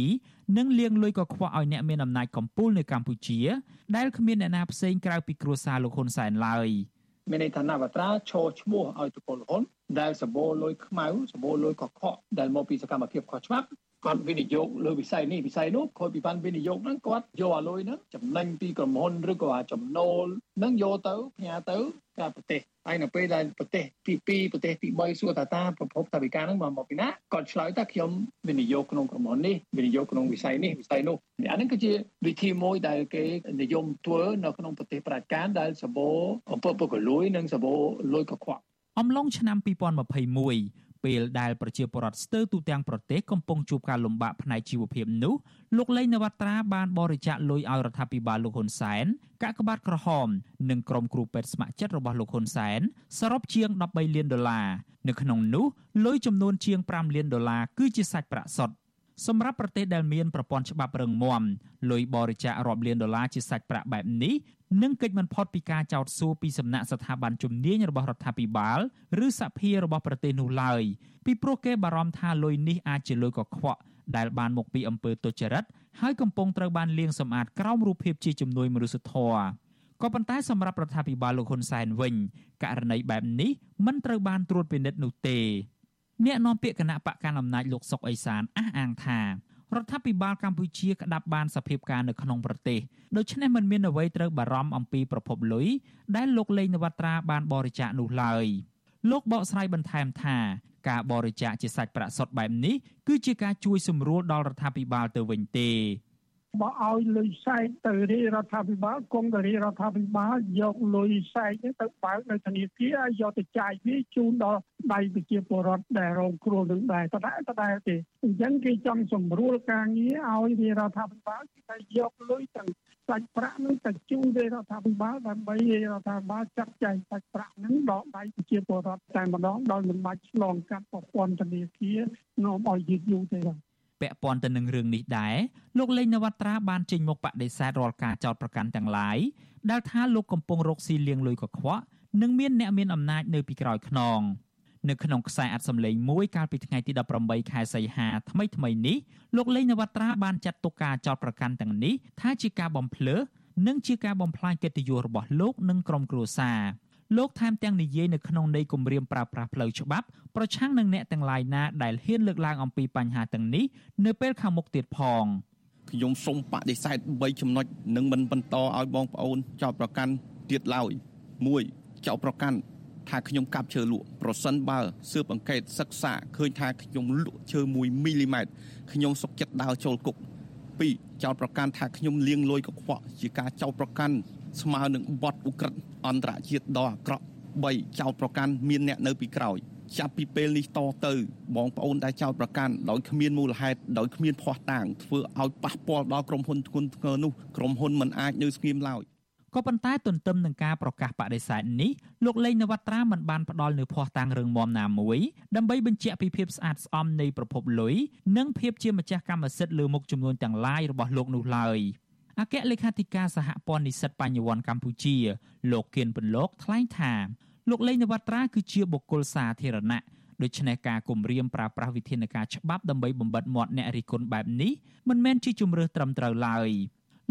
និងលៀងលុយកខ្វក់ឲ្យអ្នកមានអំណាចកំពូលនៅកម្ពុជា ដែលគ្មានអ្នកណាផ្សេងក្រៅពីគ្រួសារលោកហ៊ុនសែនឡើយមានន័យថានវត្រាឈរឈ្មោះឲ្យតពលហ៊ុនដែលសម្បូរលុយខ្មៅសម្បូរលុយកខ្វក់ដែលមកពីសកម្មភាពខុសច្បាប់ គាត់វិនិយោគលើវិស័យនេះវិស័យនោះគាត់ពីបានវិនិយោគហ្នឹងគាត់យកអាលុយហ្នឹងចំណេញពីក្រុមហ៊ុនឬក៏អាចំណូលហ្នឹងយកទៅផ្ញើទៅកាប្រទេសហើយនៅពេលដែលប្រទេសទី2ប្រទេសទី3សួរតាតាប្រភពតាវិការហ្នឹងមកមកពីណាគាត់ឆ្លើយថាខ្ញុំវិនិយោគក្នុងក្រុមហ៊ុននេះវិនិយោគក្នុងវិស័យនេះវិស័យនោះអាហ្នឹងគឺជាវិធីមួយដែលគេនិយមធ្វើនៅក្នុងប្រទេសប្រជាការដែលសម្បូរអំពើពុករលួយនិងសម្បូរលុយកខ្វក់អំឡុងឆ្នាំ2021 ពេលដែលប្រជាពលរដ្ឋស្ទើរទូទាំងប្រទេសកំពុងជួបការលំបាកផ្នែកជីវភាពនោះលោកលេងនវត្រាបានបរិច្ចាគលុយឲ្យរដ្ឋាភិបាលលោកហ៊ុនសែនកាកបាទក្រហម និងក្រុមគ្រូពេទ្យស្ម័គ្រចិត្តរបស់លោកហ៊ុនសែនសរុបជាង13លានដុល្លារនៅក្នុងនោះលុយចំនួនជាង5លានដុល្លារគឺជាសាច់ប្រាក់សុទ្ធសម្រាប់ប្រទេសដែលមានប្រព័ន្ធច្បាប់រឹងមាំលុយបរិច្ចាគរាប់លានដុល្លារជាសាច់ប្រាក់បែបនេះ នឹងកិច្ចមិនផុតពីការចោទសួរពីសំណាក់ស្ថាប័នជំនាញរបស់រដ្ឋាភិបាលឬសភារបស់ប្រទេសនោះឡើយពីព្រោះគេបារម្ភថាលុយនេះអាចជាលុយកខ្វក់ដែលបានមកពីអំពើទុច្ចរិតហើយកំពុងត្រូវបានលាងសម្អាតក្រោមរូបភាពជាជំនួយមនុស្សធម៌ក៏ប៉ុន្តែសម្រាប់រដ្ឋាភិបាលលោកហ៊ុនសែនវិញករណីបែបនេះមិនត្រូវបានត្រួតពិនិត្យនោះទេអ្នកនាំពាក្យគណៈបកកណ្ដាលអំណាចលោកសុកអេសានអះអាងថា រដ្ឋាភិបាលកម្ពុជាក្តាប់បានសភាពការនៅក្នុងប្រទេសដូច្នេះមិនមានអ្វីត្រូវបារម្ភអំពីប្រភពលុយដែលលោកលេងនវត្រាបានបរិច្ចាគនោះឡើយលោកបកស្រាយបន្ថែមថាការបរិច្ចាគជាសាច់ប្រាក់សុទ្ធបែបនេះគឺជាការជួយសម្រួលដល់រដ្ឋាភិបាលទៅវិញទេ បើឲ្យលុយសែកទៅរាជរដ្ឋាភិបាលគង់ទៅរាជរដ្ឋាភិបាលយកលុយសែកនេះទៅបើកនៅធនាគារហើយយកទៅចាយវាជូនដល់ដៃប្រជាពលរដ្ឋដែលរងគ្រោះនឹងដែរតតែតតែទេអញ្ចឹងគេចង់សម្រួលការងារឲ្យរាជរដ្ឋាភិបាលគេយកលុយទាំងសាច់ប្រាក់នឹងទៅជូនរាជរដ្ឋាភិបាលដើម្បីរាជរដ្ឋាភិបាលចាត់ចែងសាច់ប្រាក់នឹងដល់ដៃប្រជាពលរដ្ឋតែម្ដងដោយមិនបាច់ឆ្លងកាត់ប្រព័ន្ធធនាគារនាំឲ្យយឺតយូរទេបាទ ពាក់ព័ន្ធទៅនឹងរឿងនេះដែរលោកលេងនវត្រាបានចេញមុខបដិសេធរាល់ការចោទប្រកាន់ទាំងឡាយដែលថាលោកកំពុងរកស៊ីលៀងលុយកខ្វក់និងមានអ្នកមានអំណាចនៅពីក្រោយខ្នងនៅក្នុងខ្សែអត្ថសម្លេងមួយកាលពីថ្ងៃទី18ខែសីហាថ្មីថ្មីនេះលោកលេងនវត្រាបានចាត់ទុកការចោទប្រកាន់ទាំងនេះថាជាការបំភ្លើសនិងជាការបំផ្លាញកិត្តិយសរបស់លោកនិងក្រុមគ្រួសារ លោកថែមទាំងនិយាយនៅក្នុងន័យគម្រាមប្រើប្រាស់ផ្លូវច្បាប់ប្រឆាំងនឹងអ្នកទាំងឡាយណាដែលហ៊ានលើកឡើងអំពីបញ្ហាទាំងនេះនៅពេលខាងមុខទៀតផងខ្ញុំសូមបដិសេធ3ចំណុចនិងមិនបន្តឲ្យបងប្អូនចោទប្រកាន់ទៀតឡើយ1ចោទប្រកាន់ថាខ្ញុំកាប់ឈើលក់ប្រសិនបើស៊ើបអង្កេតសិក្សាឃើញថាខ្ញុំលក់ឈើ1មីលីម៉ែត្រខ្ញុំសុកចិត្តដើរចូលគុក2ចោទប្រកាន់ថាខ្ញុំលាងលុយកខ្វក់ជាការចោទប្រកាន់ ស្មើនឹងបទឧក្រិដ្ឋអន្តរជាតិដ៏អាក្រក់3ចោទប្រកាន់មានអ្នកនៅពីក្រោយចាប់ពីពេលនេះតទៅបងប្អូនដែលចោទប្រកាន់ដោយគ្មានមូលហេតុដោយគ្មានភ័ស្តុតាងធ្វើឲ្យប៉ះពាល់ដល់ក្រុមហ៊ុនធ្ងន់ធ្ងរនោះក្រុមហ៊ុនមិនអាចនៅស្ងៀមឡើយក៏ប៉ុន្តែទន្ទឹមនឹងការប្រកាសបដិសេធនេះលោកលេងនវត្រាមិនបានផ្ដល់នូវភ័ស្តុតាងរឿងមមណាមួយដើម្បីបញ្ជាក់ពីភាពស្អាតស្អំនៃប្រភពលុយនិងភាពជាម្ចាស់កម្មសិទ្ធិលើមុខចំនួនទាំងឡាយរបស់លោកនោះឡើយ អគ្គលេខាធិការសហព័ន្ធនិស្សិតបញ្ញវន្តកម្ពុជា លោកគៀនពន្លកថ្លែងថាលោកលេងនវត្រាគឺជាបុគ្គលសាធារណៈដូច្នេះការគម្រាមប្រើប្រាស់វិធានការច្បាប់ដើម្បីបំបិតមាត់អ្នករិះគន់បែបនេះមិនមែនជាជំរឿសត្រឹមត្រូវឡើយ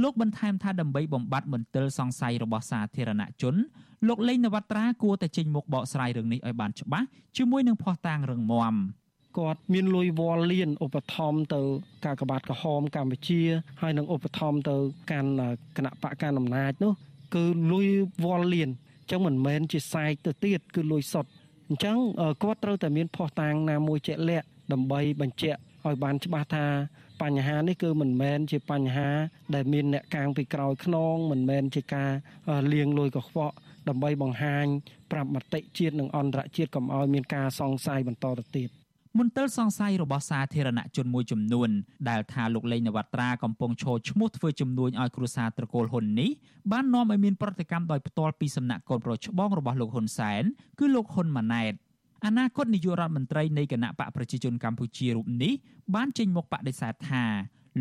លោកបន្ថែមថាដើម្បីបំបត្តិមន្ទិលសង្ស័យរបស់សាធារណជនលោកលេងនវត្រាគួរតែចេញមុខបកស្រាយរឿងនេះឲ្យបានច្បាស់ជាមួយនឹងភ័ស្តុតាងរឹងមាំ គាត់មានលុយវល់លៀនឧបត្ថម្ភទៅការកបាតក្រហមកម្ពុជា ហើយនឹងឧបត្ថម្ភទៅកាន់គណៈបកកណ្ដាលអំណាចនោះគឺលុយវល់លៀនអញ្ចឹងមិនមែនជាសែកទៅទៀតគឺលុយសុទ្ធអញ្ចឹងគាត់ត្រូវតែមានភ័ស្តុតាងណាមួយជាក់លាក់ដើម្បីបញ្ជាក់ឲ្យបានច្បាស់ថាបញ្ហានេះគឺមិនមែនជាបញ្ហា ដែលមានអ្នកកាងពីក្រោយខ្នងមិនមែនជាការលៀងលួយកខ្វក់ដើម្បីបង្ហាញប្រាប់មតិជាតិនិងអន្តរជាតិកុំឲ្យមានការសង្ស័យបន្តទៅទៀត មន្ទិលសង្ស័យរបស់សាធារណជនមួយចំនួនដែលថាលោកលេងនវត្រាកំពុងឈរឈ្មោះធ្វើជំនួញឲ្យគ្រួសារត្រកូលហ៊ុននេះបាននាំឲ្យមានប្រតិកម្មដោយផ្ទាល់ពីសំណាក់កូនប្រុសច្បងរបស់លោកហ៊ុនសែនគឺលោកហ៊ុនម៉ាណែតអនាគតនាយករដ្ឋមន្ត្រីនៃគណៈបកប្រជាជនកម្ពុជារូបនេះបានចេញមុខបដិសេធថា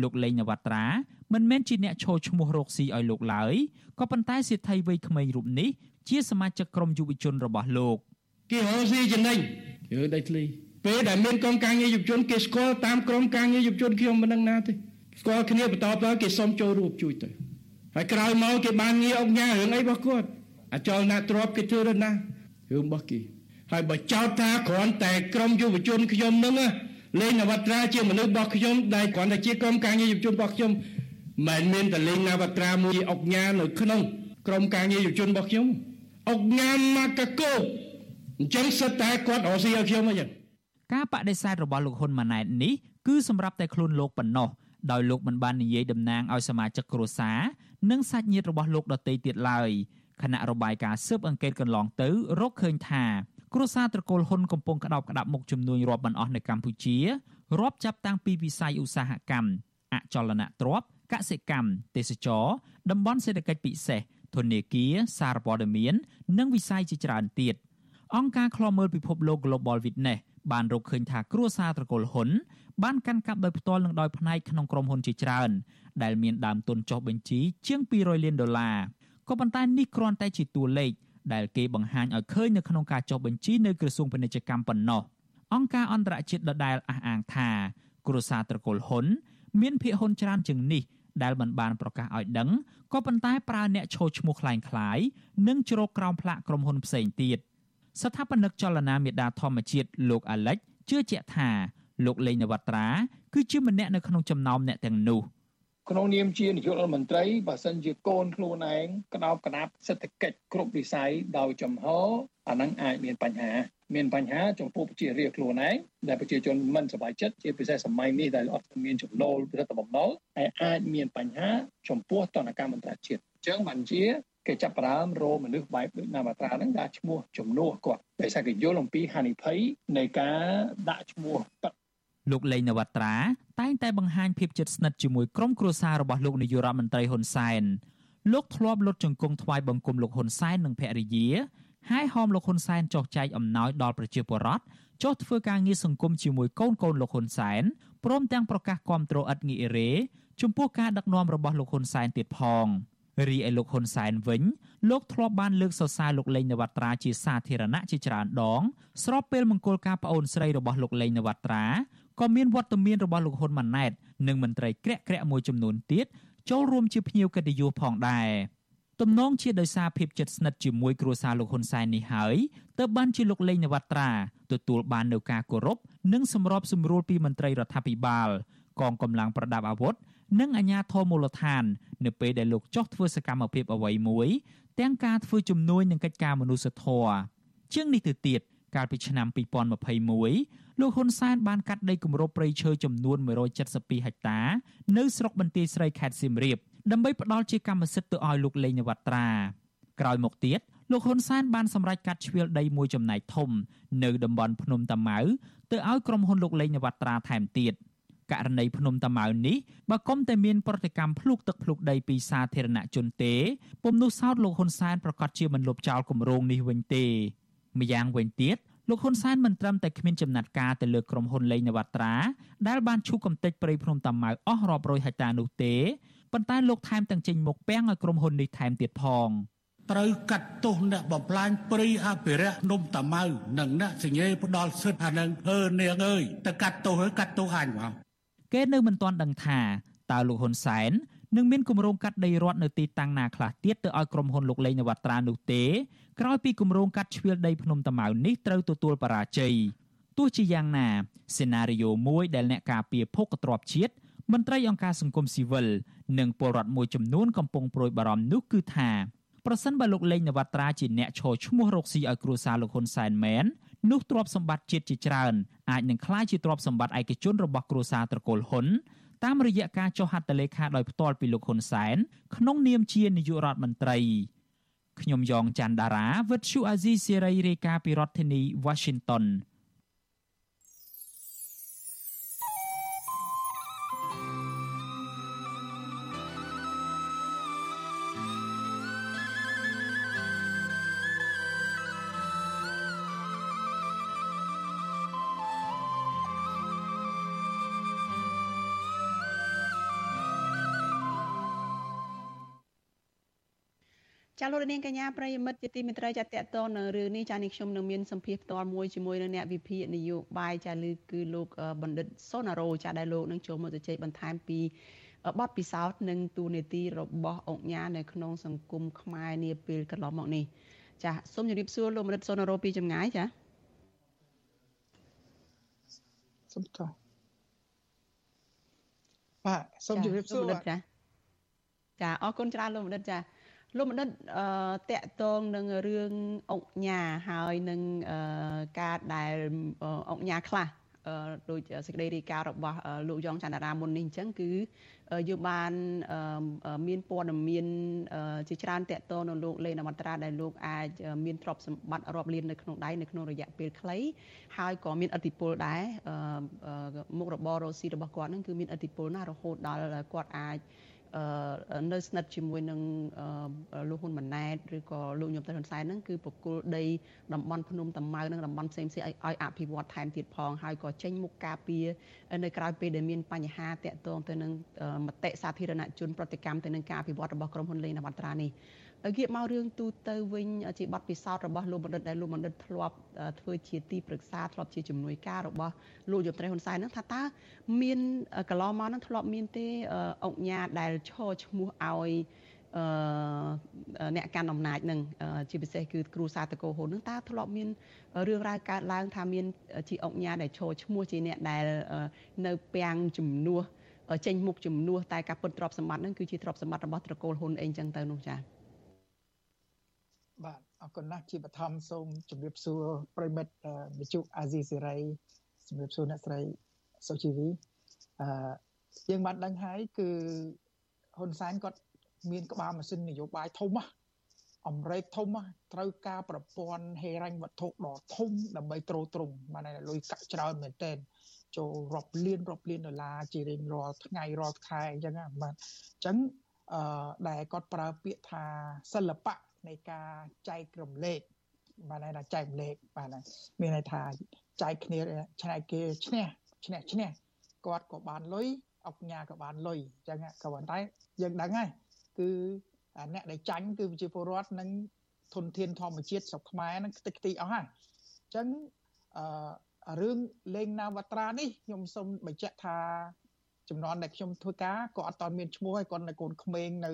លោកលេងនវត្រាមិនមែនជាអ្នកឈរឈ្មោះរកស៊ីឲ្យលោកឡើយក៏ប៉ុន្តែសិទ្ធិវ័យក្មេងរូបនេះជាសមាជិកក្រុមយុវជនរបស់លោកគេរកស៊ីចំណេញយើដៃធ្លី ពេលដែលមានក្រុមការងារយុវជនគេស្គាល់តាមក្រុមការងារយុវជនខ្ញុំមិនដឹងណាទេស្គាល់គ្នាបន្តទៅគេសុំចូលរួមជួយទៅហើយក្រោយមកគេបានងារអង្គញារឿងអីរបស់គាត់អាចលណាទ្របគេធ្វើទៅណារឿងរបស់គេហើយបើចោទថាគ្រាន់តែក្រុមយុវជនខ្ញុំនឹងលេងនវត្រាជាមនុស្សរបស់ខ្ញុំដែលគ្រាន់តែជាក្រុមការងារយុវជនរបស់ខ្ញុំមិនមានតែលេងនវត្រាមួយអុកញ៉ានៅក្នុងក្រុមការងារយុវជនរបស់ខ្ញុំអុកញ៉ាមកកកោអញ្ចឹងសិតតែគាត់រស់ស៊ីឲ្យខ្ញុំអញ្ចឹង ការបដិសេធរបស់លោកហ៊ុនម៉ាណែតនេះគឺសម្រាប់តែខ្លួនលោកប៉ុណ្ណោះដោយលោកមិនបាននិយាយតំណាងឲ្យសមាជិកគ្រួសារនិងសាច់ញាតិរបស់លោកដទៃទៀតឡើយគណៈរបាយការណ៍ស៊ើបអង្កេតកន្លងទៅរកឃើញថាគ្រួសារត្រកូលហ៊ុនកំពុងក្តោបក្តាប់មុខជំនួញរាប់មិនអស់នៅកម្ពុជារាប់ចាប់តាំងពីវិស័យឧស្សាហកម្មអចលនទ្រព្យកសិកម្មទេសចរតំបន់សេដ្ឋកិច្ចពិសេសធនាគារសារព័ត៌មាន និងវិស័យជាច្រើនទៀតអង្គការឃ្លាំមើលពិភពលោក Global Witness បានរកឃើញថាគ្រួសារត្រកូលហ៊ុនបានកាន់កាប់ដោយផ្ទាល់និងដោយផ្នែកក្នុងក្រុមហ៊ុនជាច្រើនដែលមានដើមទុនចុះបញ្ជីជាង200លានដុល្លារក៏ប៉ុន្តែនេះគ្រាន់តែជាតួលេខដែលគេបង្ហាញឲ្យឃើញនៅក្នុងការចុះបញ្ជីនៅក្រសួងពាណិជ្ជកម្មប៉ុណ្ណោះអង្គការអន្តរជាតិដដែលអះអាងថាគ្រួសារត្រកូលហ៊ុនមានភាគហ៊ុនច្រើនជាងនេះដែលមិនបានប្រកាសឲ្យដឹងក៏ប៉ុន្តែប្រើអ្នកឈោឈ្មោះคล้ายៗនិងជ្រកក្រោមផ្លាកក្រុមហ៊ុនផ្សេងទៀត ស្ថាបនិកចលនាមេដាធម្មជាតិលោកអាលិចជឿជាក់ថាលោកលេងនវត្រាគឺជាម្នាក់នៅក្នុងចំណោមអ្នកទាំងនោះក្នុងនាមជានាយករដ្ឋមន្ត្រីបើសិនជាកូនខ្លួនឯងក្តោបក្តាប់សេដ្ឋកិច្ចគ្រប់វិស័យដោយចំហអានឹងអាចមានបញ្ហាមានបញ្ហាចំពោះប្រជារាស្ត្រខ្លួនឯងដែលប្រជាជនមិនសប្បាយចិត្តជាពិសេសសម័យនេះដែលអត់មានចំណូលពិសេសបំណុលហើយអាចមានបញ្ហាចំពោះតនកម្មអន្តរជាតិអញ្ចឹងបានជា គេចាប់ផ្ដើមរមនុស្សបែបដូចណាមាត្រាហ្នឹងដាក់ឈ្មោះជំនួសគាត់ដោយសារគេយល់អំពីហានិភ័យនៃការដាក់ឈ្មោះទឹកលោកលេងនវត្រាតែងតែបង្ហាញភាពជិតស្និទ្ធជាមួយក្រុមគ្រួសាររបស់លោកនាយករដ្ឋមន្ត្រីហ៊ុនសែនលោកធ្លាប់លុតជង្គង់ថ្វាយបង្គំលោកហ៊ុនសែននិងភរិយាហើយហោមលោកហ៊ុនសែនចោះចែកអំណោយដល់ប្រជាពលរដ្ឋចុះធ្វើការងារសង្គមជាមួយកូនកូនលោកហ៊ុនសែនព្រមទាំងប្រកាសគាំទ្រឥតងាយអេរ៉េចំពោះការដឹកនាំរបស់លោកហ៊ុនសែនទៀតផង រីឯលោកហ៊ុនសែនវិញលោកធ្លាប់បានលើកសរសើរលោកលេងនវត្រាជាសាធារណៈជាច្រើនដង ស្របពេលមង្គលការប្អូនស្រីរបស់លោកលេងនវត្រាក៏មានវត្តមានរបស់លោកហ៊ុនម៉ាណែតនិងមន្ត្រីក្រាក់ក្រាក់មួយចំនួនទៀតចូលរួមជាភ្ញៀវកិត្តិយសផងដែរទំនងជាដោយសារភាពជិតស្និទ្ធជាមួយគ្រួសារលោកហ៊ុនសែននេះហើយទើបបានជាលោកលេងនវត្រាទទួលបាននូវការគោរពនិងសម្របសម្រួលពីមន្ត្រីរដ្ឋាភិបាលកងកម្លាំងប្រដាប់អាវុធ និងអាជ្ញាធរមូលដ្ឋាន នៅពេលដែលលោកចោះធ្វើសកម្មភាពអ្វីមួយ ទាំងការធ្វើជំនួយនឹងកិច្ចការមនុស្សធម៌ជាងនេះទៅទៀតកាលពីឆ្នាំ2021លោកហ៊ុនសែនបានកាត់ដីគម្របព្រៃឈើចំនួន172ហិកតា នៅស្រុកបន្ទាយស្រីខេត្តសៀមរាបដើម្បីផ្ដល់ជាកម្មសិទ្ធិទៅឲ្យលោកលេងនវត្រាក្រោយមកទៀតលោកហ៊ុនសែនបានសម្រេចកាត់ជ្រៀលដីមួយចំណែកធំ នៅតំបន់ភ្នំតាម៉ៅទៅឲ្យក្រុមហ៊ុនលោកលេងនវត្រាថែមទៀត ករណីភ្នំតាម៉ៅនេះបើគុំតែមានប្រតិកម្មភ្លុកទឹកភ្លុកដីពីសាធារណជនទេពុំនោះសោតលោកហ៊ុនសែនប្រកាសជាមិនលុបចោលគម្រោងនេះវិញទេម្យ៉ាងវិញទៀតលោកហ៊ុនសែនមិនត្រឹមតែគ្មានចំណាត់ការទៅលើក្រុមហ៊ុនលេងនវត្រាដែលបានឈូសកំទេចព្រៃភ្នំតាម៉ៅអស់រាប់រយហិកតានោះទេប៉ុន្តែលោកថែមទាំងចេញមុខពាំងឲ្យក្រុមហ៊ុននេះថែមទៀតផងត្រូវកាត់ទោសអ្នកបំផ្លាញព្រៃអភិរក្សនំតាម៉ៅនិងអ្នកសញ្ញេផ្ដាល់សិទ្ធិអានឹងអើនាងអើយទៅកាត់ទោសហើយកាត់ទោសអញមក គេនៅមិនទាន់ដឹងថាតើលោកហ៊ុនសែននឹងមានគម្រោងកាត់ដីរដ្ឋនៅទីតាំងណាខ្លះទៀតទៅឲ្យក្រុមហ៊ុនលោកលេងនវត្រានោះទេក្រោយពីគម្រោងកាត់ជ្រៀលដីភ្នំតាម៉ៅនេះត្រូវទទួលបរាជ័យទោះជាយ៉ាងណាសេណារីយ៉ូមួយដែលអ្នកការពារភោគទ្របជាតិមន្ត្រីអង្គការសង្គមស៊ីវិលនិងពលរដ្ឋមួយចំនួនកំពុងប្រួយបារម្ភនោះគឺថាប្រសិនបើលោកលេងនវត្រាជាអ្នកឈរឈ្មោះរកស៊ីឲ្យគ្រួសារលោកហ៊ុនសែនមែន នោះទ្រព្យសម្បត្តិជាតិជាច្រើនអាចនឹងក្លាយជាទ្រព្យសម្បត្តិឯកជនរបស់គ្រួសារត្រកូលហ៊ុនតាមរយៈការចុះហត្ថលេខាដោយផ្ទាល់ពីលោកហ៊ុនសែនក្នុងនាមជានាយករដ្ឋមន្ត្រីខ្ញុំយ៉ងច័ន្ទដារាវិទ្យុអាស៊ីសេរីរាយការណ៍ពីរដ្ឋធានី Washington ចាលោកនាងកញ្ញាប្រិយមិត្តជាទីមេត្រីចាតតតនៅរឿងនេះចានេះខ្ញុំនឹងមានសម្ភារផ្ទាល់មួយជាមួយនឹងអ្នកវិភាគនយោបាយចាលើគឺលោកបណ្ឌិតសុណារ៉ូចាដែលលោកនឹងចូលមកជជែកបន្ថែមពីបទពិសោធន៍និងទូនីតិរបស់អង្គញានៅក្នុងសង្គមខ្មែរនាពេលកន្លងមកនេះចាសូមជម្រាបសួរលោកបណ្ឌិតសុណារ៉ូពីចម្ងាយចាសូមតោះបាទសូមជម្រាបសួរចាចាអរគុណច្រើនលោកបណ្ឌិតចា លោកមនិតអឺតកតងនឹងរឿងអង្គញាហើយនឹងការដែលអង្គញាខ្លះដូចសេចក្តីរាយការណ៍របស់លោកយ៉ងច័ន្ទរាមុននេះអញ្ចឹងគឺយើងបានមានព័ត៌មានជាច្រើនតកតនៅលោកលេនអមត្រាដែលលោកអាចមានទ្រព្យសម្បត្តិរាប់លាននៅក្នុងដៃនៅក្នុងរយៈពេលខ្លីហើយក៏មានអធិបុលដែរមុខរបររស់ស៊ីរបស់គាត់នឹងគឺមានអធិបុលណាស់រហូតដល់គាត់អាច នៅស្និទ្ធជាមួយនឹងលោកហ៊ុនម៉ាណែតឬក៏លោកញោមតៃហ៊ុនសែនហ្នឹងគឺប្រគល់ដីតំបន់ភ្នំតាម៉ៅនិងតំបន់ផ្សេងៗឲ្យឲ្យអភិវឌ្ឍថែមទៀតផងហើយក៏ចេញមុខការពារនៅក្រៅពេលដែលមានបញ្ហាតាក់ទងទៅនឹងមតិសាធារណជនប្រតិកម្មទៅនឹងការអភិវឌ្ឍរបស់ក្រុមហ៊ុនលេងនវត្រានេះ ងាកមករឿងទូទៅវិញជាបទពិសោធន៍របស់លោកបណ្ឌិតដែលលោកបណ្ឌិតធ្លាប់ធ្វើជាទីប្រឹក្សាធ្លាប់ជាជំនួយការរបស់លោកយមត្រីហ៊ុនសែនហ្នឹងថាតើមានកន្លងមកហ្នឹងធ្លាប់មានទេអង្គញាដែលឈរឈ្មោះឲ្យអ្នកកាន់អំណាចនឹងជាពិសេសគឺគ្រូសាតកោហ៊ុននឹងតើធ្លាប់មានរឿងរ៉ាវកើតឡើងថាមានជាអង្គញាដែលឈរឈ្មោះជាអ្នកដែលនៅពាំងជំនួសចេញមុខជំនួសតែការពុតទ្រព្យសម្បត្តិនឹងគឺជាទ្រព្យសម្បត្តិរបស់ត្រកូលហ៊ុនអីចឹងទៅនោះចា៎ បាទអរគុណណាស់ជាបឋមសូមជម្រាបសួរប្រិមិត្តវិទ្យុអាស៊ីសេរីជម្រាបសួរអ្នកស្រីសុជីវីអឺយើងបានដឹងហើយគឺហ៊ុនសែនគាត់មានក្បាលម៉ាស៊ីននយោបាយធំណាអាមេរិកធំត្រូវការប្រព័ន្ធហេរញ្ញវត្ថុដ៏ធំដើម្បីទ្រទ្រង់បានលុយកាក់ច្រើនមែនទែនចូលរាប់លានរាប់លានដុល្លារជារៀងរាល់ថ្ងៃរាល់ខែអញ្ចឹងបាទអញ្ចឹងអឺដែលគាត់ប្រើពាក្យថាសិល្បៈ នៃការចែករំលែកបានន័យថាចែករំលែកបានមានន័យថាចែកគ្នាឆ្នៃគេឈ្នះឈ្នះឈ្នះគាត់ក៏បានលុយអុកញ៉ាក៏បានលុយអញ្ចឹងក៏ប៉ុន្តែយើងដឹងហើយគឺអ្នកដែលចាញ់គឺប្រជាពលរដ្ឋនិងធនធានធម្មជាតិស្រុកខ្មែរនឹងខ្ទេចខ្ទីអស់ហើយអញ្ចឹងអឺរឿងលេងណាវត្រានេះខ្ញុំសូមបញ្ជាក់ថា ចំនួនដែលខ្ញុំធ្វើការក៏អត់តមានឈ្មោះហើយគាត់នៅកូនក្មេងនៅ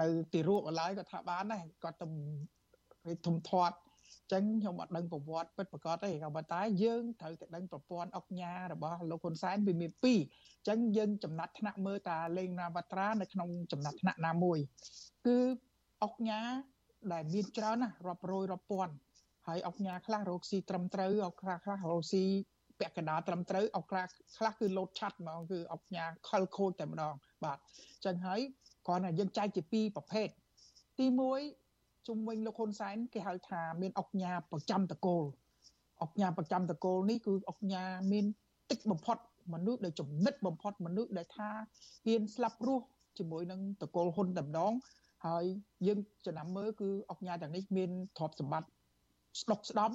នៅទីរួបឡើយគាត់ថាបានដែរគាត់ទៅធំធាត់ចឹងខ្ញុំអត់ដឹងប្រវត្តិពិតប្រាកដទេក៏ប៉ុន្តែយើងត្រូវតែដឹងប្រព័ន្ធអុកញ៉ារបស់លោកហ៊ុនសែនវាមាន2អញ្ចឹងយើងចំណាត់ថ្នាក់មើលតាលេងណាវត្រានៅក្នុងចំណាត់ថ្នាក់ណាមួយគឺអុកញ៉ាដែលមានច្រើនណាស់រាប់រយរាប់ពាន់ហើយអុកញ៉ាខ្លះរកស៊ីត្រឹមត្រូវអុកខ្លះខ្លះរកស៊ី ពាក់កណ្ដាលត្រឹមត្រូវអុកខ្លះខ្លះគឺលោតឆាត់ហ្មងគឺអុកញ៉ាខលខូចតែម្ដងបាទអញ្ចឹងហើយគ្រាន់តែយើងចែកជាពីរប្រភេទទី1ជុំវិញលោកហ៊ុនសែនគេហៅថាមានអុកញ៉ាប្រចាំតកូលអុកញ៉ាប្រចាំតកូលនេះគឺអុកញ៉ាមានតិចបំផុតមនុស្សដែលចំណិតបំផុតមនុស្សដែលថាហ៊ានស្លាប់រស់ជាមួយនឹងតកូលហ៊ុនតែម្ដងហើយយើងចំណាំមើលគឺអុកញ៉ាទាំងនេះមានទ្រព្យសម្បត្តិស្ដុកស្ដំ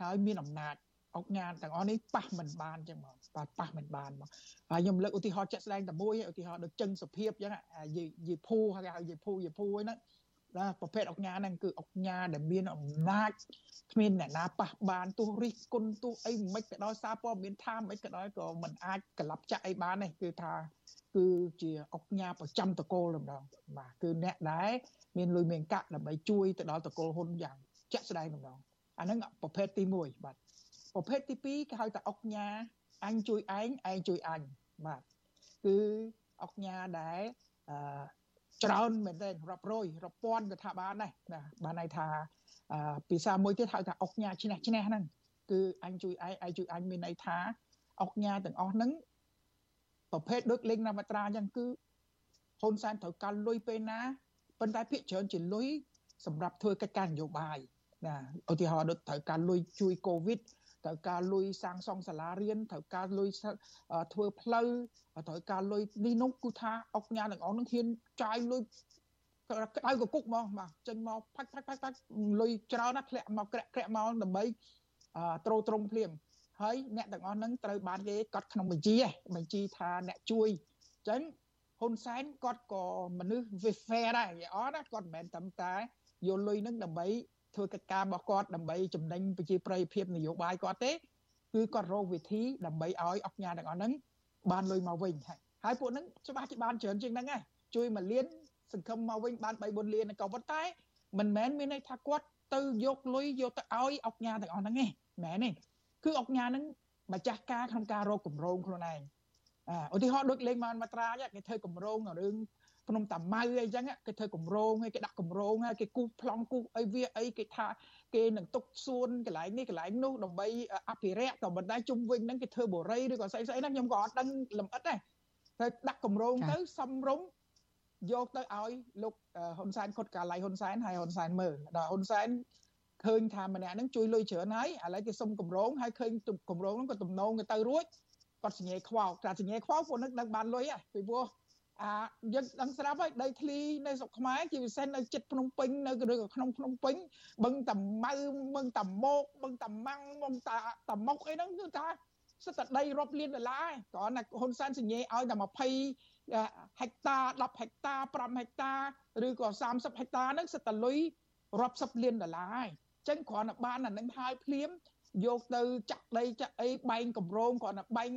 ហើយមានអំណាច អុកញ៉ាទាំងអស់នេះប៉ះមិនបានចឹងមកបាទប៉ះមិនបានមកហើយខ្ញុំលើកឧទាហរណ៍ជាក់ស្ដែងតែមួយឧទាហរណ៍ដូចចឹងសុភាពចឹងយីយីភូហើយហៅយីភូយីភូហ្នឹងណាប្រភេទអុកញ៉ាហ្នឹងគឺអុកញ៉ាដែលមានអំណាចគ្មានអ្នកណាប៉ះបានទោះរិះគន់ទោះអីមិនក៏ដោយសារព័ត៌មានថាមិនក៏ដោយក៏មិនអាចក្លាប់ចាក់អីបានទេគឺថាគឺជាអុកញ៉ាប្រចាំតកូលម្ដងបាទគឺអ្នកដែលមានលុយមានកាក់ដើម្បីជួយទៅដល់តកូលហ៊ុនយ៉ាងជាក់ស្ដែងម្ដងអាហ្នឹងប្រភេទទី1បាទ ប្រភេទទី2គេហៅថាអុកញ៉ាអញជួយឯងឯងជួយអញបាទគឺអុកញ៉ាដែលអឺច្រើនមែនទែនរាប់រយរាប់ពាន់ក៏ថាបានដែរណាបានន័យថាភាសាមួយទៀតហៅថាអុកញ៉ាឈ្នះឈ្នះហ្នឹងគឺអញជួយឯងឯងជួយអញមានន័យថាអុកញ៉ាទាំងអស់ហ្នឹងប្រភេទដូចលេងណាវត្រាអញ្ចឹងគឺហ៊ុនសែនត្រូវការលុយពេលណាប៉ុន្តែភាគច្រើនជាលុយសម្រាប់ធ្វើកិច្ចការនយោបាយណាឧទាហរណ៍ដូចត្រូវការលុយជួយកូវីដ ត្រូវការលុយសាងសង់សាលារៀនត្រូវការលុយធ្វើផ្លូវត្រូវការលុយនេះនោះគឺថាអុកញ៉ាទាំងអស់នឹងហ៊ានចាយលុយក្តៅកគុកមកបាទចេញមកផាច់ផាច់ផាច់ផាច់លុយច្រើនណាស់ធ្លាក់មកក្រាក់ក្រាក់មកដើម្បីត្រួតត្រងភ្លាមហើយអ្នកទាំងអស់ហ្នឹងត្រូវបានគេកត់ក្នុងបញ្ជីបញ្ជីថាអ្នកជួយអញ្ចឹងហ៊ុនសែនគាត់ក៏មនុស្ស fair ដែរយអត់ណាគាត់មិនមែនតែតែយកលុយហ្នឹងដើម្បី ធ្វើកិច្ចការរបស់គាត់ដើម្បីចំណេញប្រជាប្រិយភាពនយោបាយគាត់ទេគឺគាត់រកវិធីដើម្បីឲ្យអុកញ៉ាទាំងអស់ហ្នឹងបានលុយមកវិញហើយពួកហ្នឹងច្បាស់ជាបានច្រើនជាងហ្នឹងហើយជួយមួយលានសង្ឃឹមមកវិញបាន3 4លានក៏ប៉ុន្តែមិនមែនមានន័យថាគាត់ទៅយកលុយយកទៅឲ្យអុកញ៉ាទាំងអស់ហ្នឹងទេមែនទេគឺអុកញ៉ាហ្នឹងម្ចាស់ការក្នុងការរកកម្រងខ្លួនឯងឧទាហរណ៍ដូចលេងបានមកត្រាគេធ្វើកម្រងរឿង ភ្នំតាម៉ៅអីចឹងគេធ្វើកម្រងហើយគេដាក់កម្រងហើយគេគូសប្លង់គូសអីវាអីគេថាគេនឹងទុកសួនកន្លែងនេះកន្លែងនោះដើម្បីអភិរក្សក៏មិនដែរជុំវិញហ្នឹងគេធ្វើបូរីឬក៏ស្អីស្អីហ្នឹងខ្ញុំក៏អត់ដឹងលម្អិតដែរតែដាក់កម្រងទៅសំរុំយកទៅឲ្យលោកហ៊ុនសែនគាត់កាឡៃហ៊ុនសែនហើយហ៊ុនសែនមើលដល់ហ៊ុនសែនឃើញថាម្នាក់ហ្នឹងជួយលុយច្រើនហើយឥឡូវគេសុំកម្រងហើយឃើញកម្រងហ្នឹងក៏ទំនងទៅទៅរួចគាត់សញ្ញេខ្វោតែសញ្ញេខ្វោពួកហ្នឹងដឹងបានលុយហ៎ពីព្រោះ អាយើងដឹងស្រាប់ហើយដីធ្លីនៅស្រុកខ្មែរជាពិសេសនៅជិតភ្នំពេញនៅឬក៏ក្នុងភ្នំពេញបឹងតាម៉ៅបឹងតាម៉ោកបឹងតាម៉ាំងបឹងតាតាមុកអីហ្នឹងគឺថាសិតតែដីរាប់លានដុល្លារគ្រាន់តែហ៊ុនសែនសញ្ញេឲ្យតែ20ហិកតា10ហិកតា5ហិកតាឬក៏30ហិកតាហ្នឹងសិតតែលុយរាប់សិបលានដុល្លារហើយចឹងគ្រាន់តែបានអានឹងហើយភ្លាមយកទៅចាក់ដីចាក់អីបែងកម្រងគ្រាន់តែបែង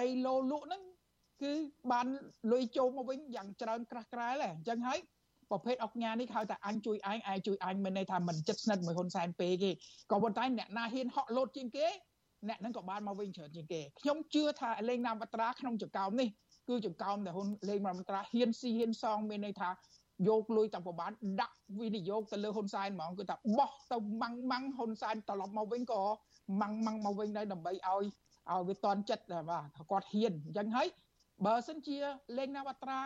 ដីលោលក់ហ្នឹង គឺបានលុយចូលមកវិញយ៉ាងច្រើនក្រាស់ក្រែលហ្នឹងអញ្ចឹងហើយប្រភេទអុកញ៉ានេះហៅថាអញជួយឯងឯងជួយអញមិនន័យថាមិនចិត្តស្និទ្ធមួយហ៊ុនសែនពេកទេក៏ប៉ុន្តែអ្នកណាហ៊ានហក់លោតជាងគេអ្នកហ្នឹងក៏បានមកវិញច្រើនជាងគេខ្ញុំជឿថាលេងណាមវត្រាក្នុងចង្កោមនេះគឺចង្កោមដែលហ៊ុនលេងណាមវត្រាហ៊ានស៊ីហ៊ានសងមានន័យថាយកលុយតាប្របានដាក់វិនិយោគទៅលើហ៊ុនសែនហ្មងគឺថាបោះទៅម៉ាំងម៉ាំងហ៊ុនសែនត្រឡប់មកវិញក៏ម៉ាំងម៉ាំងមកវិញដែរដើម្បីឲ្យឲ្យវាតន់ចិត្តបាទគាត់ហ៊ានអញ្ចឹងហើយ បើសិនជាលេងណាវត្រា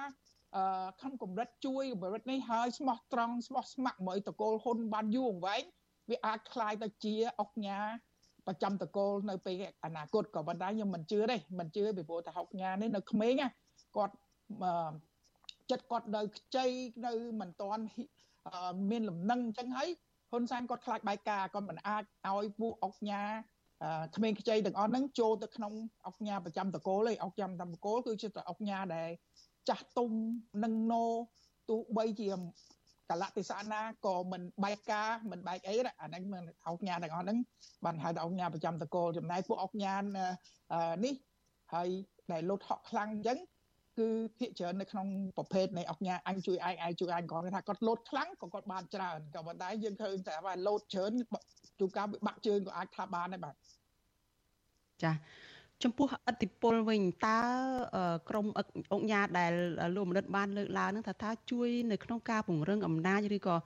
អឺខំកម្រិតជួយកម្រិតនេះហើយស្មោះត្រង់ស្មោះស្ម័គ្រមកតកូលហ៊ុនបានយូរអង្វែងវាអាចคล้ายទៅជាអុកញ៉ាប្រចាំតកូលនៅពេលអនាគតក៏ប៉ុន្តែខ្ញុំមិនជឿទេមិនជឿពីព្រោះតាហុកញ៉ានេះនៅក្មេងគាត់ចិត្តគាត់នៅខ្ចីនៅមិនទាន់មានលំនឹងអញ្ចឹងហើយហ៊ុនសែនគាត់ខ្លាចបែកការគាត់មិនអាចឲ្យពួកអុកញ៉ា ក្មេងខ្ចីទាំងអស់ហ្នឹងចូលទៅក្នុងអុកញ៉ាប្រចាំតកូលទេអុកចាំតាមតកូលគឺជាអុកញ៉ាដែលចាស់ទុំនឹងណូទោះបីជាកលៈទេសៈណាក៏មិនបែកការមិនបែកអីអាហ្នឹងមិនអុកញ៉ាទាំងអស់ហ្នឹងបានហៅថាអុកញ៉ាប្រចាំតកូលចំណែកពួកអុកញ៉ានេះហើយដែលលុតហក់ខ្លាំងអញ្ចឹងគឺភាកច្រើននៅក្នុងប្រភេទនៃអុកញ៉ាអញជួយឯងឯងជួយអញគាត់ថាគាត់លោតខ្លាំងក៏គាត់បានច្រើនក៏ប៉ុន្តែយើងឃើញតែថាលោតច្រើន ជួនកាលវាបាក់ជើងក៏អាចខ្លះបានដែរបាទចាចំពោះអតិពលវិញតើក្រមអង្គញាដែលលោកមនិតបានលើកឡើងនឹងថាថាជួយនៅក្នុងការពង្រឹងអំណាចឬក៏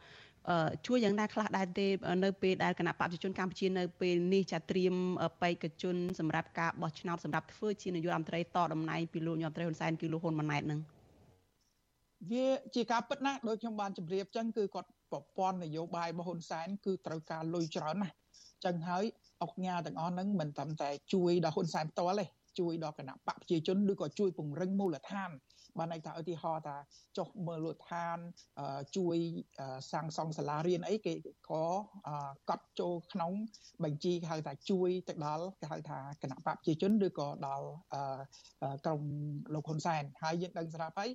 ជួយយ៉ាងណាខ្លះដែរទេនៅពេលដែលគណៈបព្វជិជនកម្ពុជានៅពេលនេះចាត្រៀមបេក្ខជនសម្រាប់ការបោះឆ្នោតសម្រាប់ធ្វើជានាយករដ្ឋមន្ត្រីតតំណែងពីលោកនាយករដ្ឋមន្ត្រីហ៊ុនសែនគឺលោកហ៊ុនម៉ាណែតនឹងវាជាការពិតណាស់ដោយខ្ញុំបានជម្រាបចឹងគឺគាត់ ប្រព័ន្ធនយោបាយរបស់ហ៊ុនសែនគឺត្រូវការលុយច្រើនណាស់ចឹងហើយអុកញ៉ាទាំងអស់ហ្នឹងមិនត្រឹមតែជួយដល់ហ៊ុនសែនផ្ទាល់ទេ ជួយដល់គណៈបកប្រជាជនឬក៏ជួយពង្រឹងមូលដ្ឋានបានន័យថាឧទាហរណ៍ថាចុះមើលលដ្ឋានជួយសាងសង់សាលារៀនអីគេក៏កត់ចូលក្នុង បញ្ជីគេហៅថាជួយទៅដល់គេហៅថាគណៈបកប្រជាជនឬក៏ដល់ក្រមលោកហ៊ុនសែនហើយយើងដឹងស្រាប់ហើយ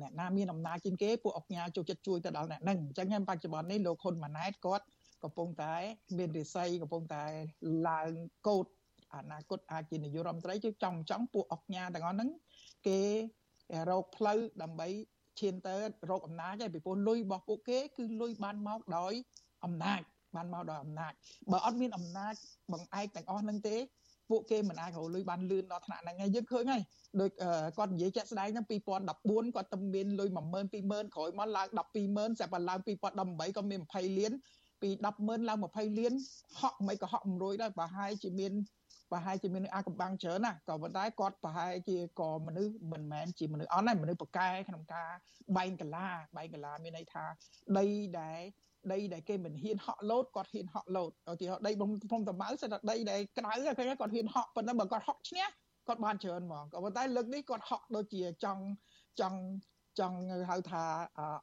អ្នកណាមានអំណាចជាងគេពួកអុកញ៉ាចូលចិត្តជួយទៅដល់អ្នកហ្នឹងអញ្ចឹងហើយបច្ចុប្បន្ននេះលោកហ៊ុនម៉ាណែតគាត់កំពុងតែមានរិស័យកំពុងតែឡើងកោត អនាគតអាចជានាយករដ្ឋមន្ត្រីគឺចង់ចង់ពួកអុកញ៉ាទាំងអស់ហ្នឹងគេរកផ្លូវដើម្បីឈានទៅរកអំណាចហើយពីព្រោះលុយរបស់ពួកគេគឺលុយបានមកដោយអំណាចបានមកដោយអំណាចបើអត់មានអំណាចបង្អែកទាំងអស់ហ្នឹងទេពួកគេមិនអាចរកលុយបានលឿនដល់ថ្នាក់ហ្នឹងហើយយើងឃើញហើយដូចគាត់និយាយចាក់ស្ដែងហ្នឹង2014គាត់តែមានលុយ10000 20000ក្រោយមកឡើង120,000ស្រាប់តែឡើង2018ក៏មាន20លានពី100000ឡើង20លានហក់មិនក៏ហក់100ដែរប្រហែលជាមាន ប្រហែលជាមានអាកំបាំងច្រើនណាក៏ប៉ុន្តែគាត់ប្រហែលជាក៏មនុស្សមិនមែនជាមនុស្សអន់ដែរមនុស្សប្រកែក្នុងការបែងកលាបែងកលាមានន័យថាដីដែលដីដែលគេមិនហ៊ានហក់លោតគាត់ហ៊ានហក់លោតឧទាហរណ៍ដីបំភូមិតម្ៅសិតតែដីដែលក្តៅឃើញគាត់ហ៊ានហក់ប៉ុន្តែបើគាត់ហក់ឈ្នះគាត់បានច្រើនហ្មងក៏ប៉ុន្តែលើកនេះគាត់ហក់ដូចជាចង់ចង់ចង់ហៅថា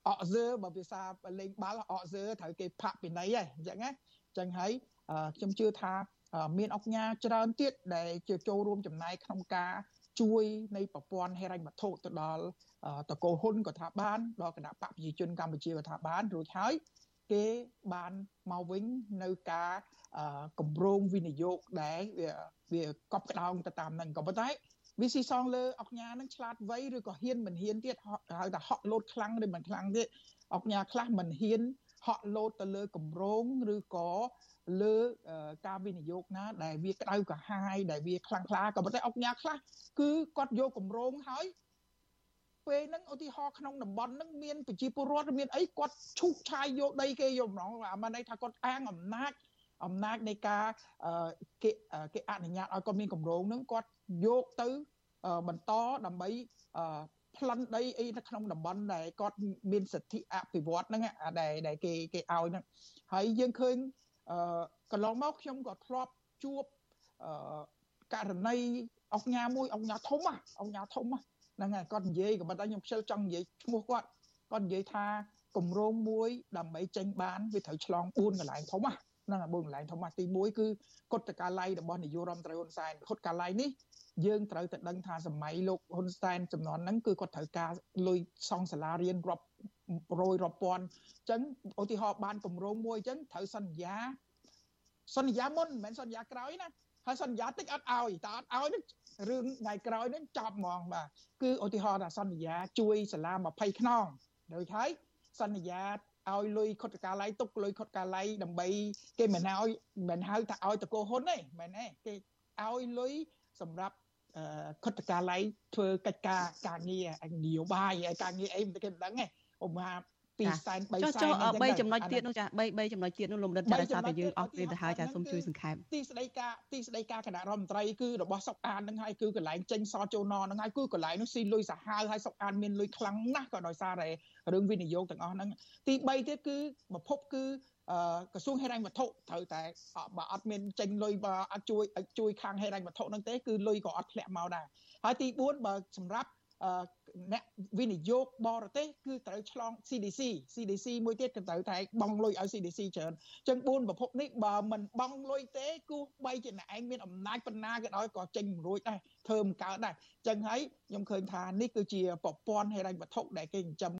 អកសើបើភាសាលេងបាល់អកសើត្រូវគេផាក់ពីណីហ៎អញ្ចឹងណាអញ្ចឹងហើយខ្ញុំជឿថា មានអង្គការច្រើនទៀតដែលជាចូលរួមចំណែកក្នុងការជួយនៃប្រព័ន្ធហិរញ្ញវត្ថុទៅដល់តកូលហ៊ុនក៏ថាបានដល់គណៈបកប្រជាជនកម្ពុជាក៏ថាបានរួចហើយគេបានមកវិញនៅការកម្រងវិនិយោគដែលវាវាកប់ក្តោងទៅតាមនឹងក៏ប៉ុន្តែវាស៊ីសងលើអុកញ៉ានឹងឆ្លាតវៃឬក៏ហ៊ានមិនហ៊ានទៀតហៅថាហក់លោតខ្លាំងឬមិនខ្លាំងទៀតអុកញ៉ាខ្លះមិនហ៊ានហក់លោតទៅលើកម្រងឬក៏ លើការវិនិយោគណា ដែលវាក្តៅក្រហាយដែលវាខ្លាំងក្លាក៏ប៉ុន្តែអុកញ៉ាខ្លះគឺគាត់យកកម្រងហើយពេលហ្នឹងឧទាហរណ៍ក្នុងតំបន់ហ្នឹងមានប្រជាពលរដ្ឋមានអីគាត់ឈូសឆាយយកដីគេយកម្ដងអាមិនន័យថាគាត់អាងអំណាចអំណាចនៃការគេគេអនុញ្ញាតឲ្យគាត់មានកម្រងហ្នឹងគាត់យកទៅបន្តដើម្បីប្លន់ដីអីនៅក្នុងតំបន់ដែលគាត់មានសិទ្ធិអភិវឌ្ឍហ្នឹងដែលដែលគេគេឲ្យហ្នឹងហើយយើងឃើញអឺ កន្លងមកខ្ញុំក៏ធ្លាប់ជួបអឺករណីអុកញ៉ាមួយអុកញ៉ាធំអុកញ៉ាធំហ្នឹងហើយគាត់និយាយក៏ប៉ុន្តែខ្ញុំខ្ជិលចង់និយាយឈ្មោះគាត់គាត់និយាយថាគម្រោងមួយដើម្បីចេញបានវាត្រូវឆ្លង4កន្លែងធំហ្នឹងហើយ4កន្លែងធំទី1គឺកុតកាល័យរបស់នាយករដ្ឋមន្ត្រីហ៊ុនសែនកុតកាល័យនេះយើងត្រូវតែដឹងថាសម័យលោកហ៊ុនសែនចំនួនហ្នឹងគឺគាត់ត្រូវការលុយសង់សាលារៀនរាប់ រយរាប់ពាន់អញ្ចឹងឧទាហរណ៍បានគម្រោងមួយអញ្ចឹងត្រូវសន្យាសន្យាមុនមិនមែនសន្យាក្រោយណាហើយសន្យាតិចអត់ឲ្យតែអត់ឲ្យនឹងរឿងថ្ងៃក្រោយនឹងចប់ហ្មងបាទគឺឧទាហរណ៍ថាសន្យាជួយសាលា20ខ្នងដូចហើយសន្យាឲ្យលុយខុតកាល័យទុកលុយខុតកាល័យដើម្បីគេមិនឲ្យមិនហៅថាឲ្យតកោហ៊ុនទេមែនទេគេឲ្យលុយសម្រាប់ខុតកាល័យធ្វើកិច្ចការការងារនយោបាយហើយការងារអីមិនគេមិនដឹងទេ ឧបមា2សែន3សែនចុះចុះ3ចំណុចទៀតនោះចា3 3ចំណុចទៀតនោះលោកមនិតចាដោយសារតែយើងអស់ពេលទៅហើយចាសូមជួយសង្ខេបទីស្តីការទីស្តីការគណៈរដ្ឋមន្ត្រីគឺរបស់សុកអាននឹងហើយគឺកន្លែងចេញសចូលណនឹងហើយគឺកន្លែងនោះស៊ីលុយសាហាវហើយសុកអានមានលុយខ្លាំងណាស់ក៏ដោយសារតែរឿងវិនិយោគទាំងអស់ហ្នឹងទី3ទៀតគឺប្រភពគឺក្រសួងហិរញ្ញវត្ថុត្រូវតែបើអត់មានចេញលុយបើអត់ជួយជួយខាងហិរញ្ញវត្ថុហ្នឹងទេគឺលុយក៏អត់ធ្លាក់មកដែរហើយទី4បើសម្រាប់ អ្នកវិនិយោគបរទេសគឺត្រូវឆ្លង CDC CDC មួយទៀតក៏ត្រូវតែបង់លុយឲ្យ CDC ច្រើនអញ្ចឹង4ប្រភពនេះបើមិនបង់លុយទេគោះបីជាអ្នកឯងមានអំណាចប៉ុណ្ណាក៏ដោយក៏ចេញមិនរួចដែរធ្វើមិនកើតដែរអញ្ចឹងហើយខ្ញុំឃើញថានេះគឺជាប្រព័ន្ធហិរញ្ញវត្ថុដែលគេចិញ្ចឹម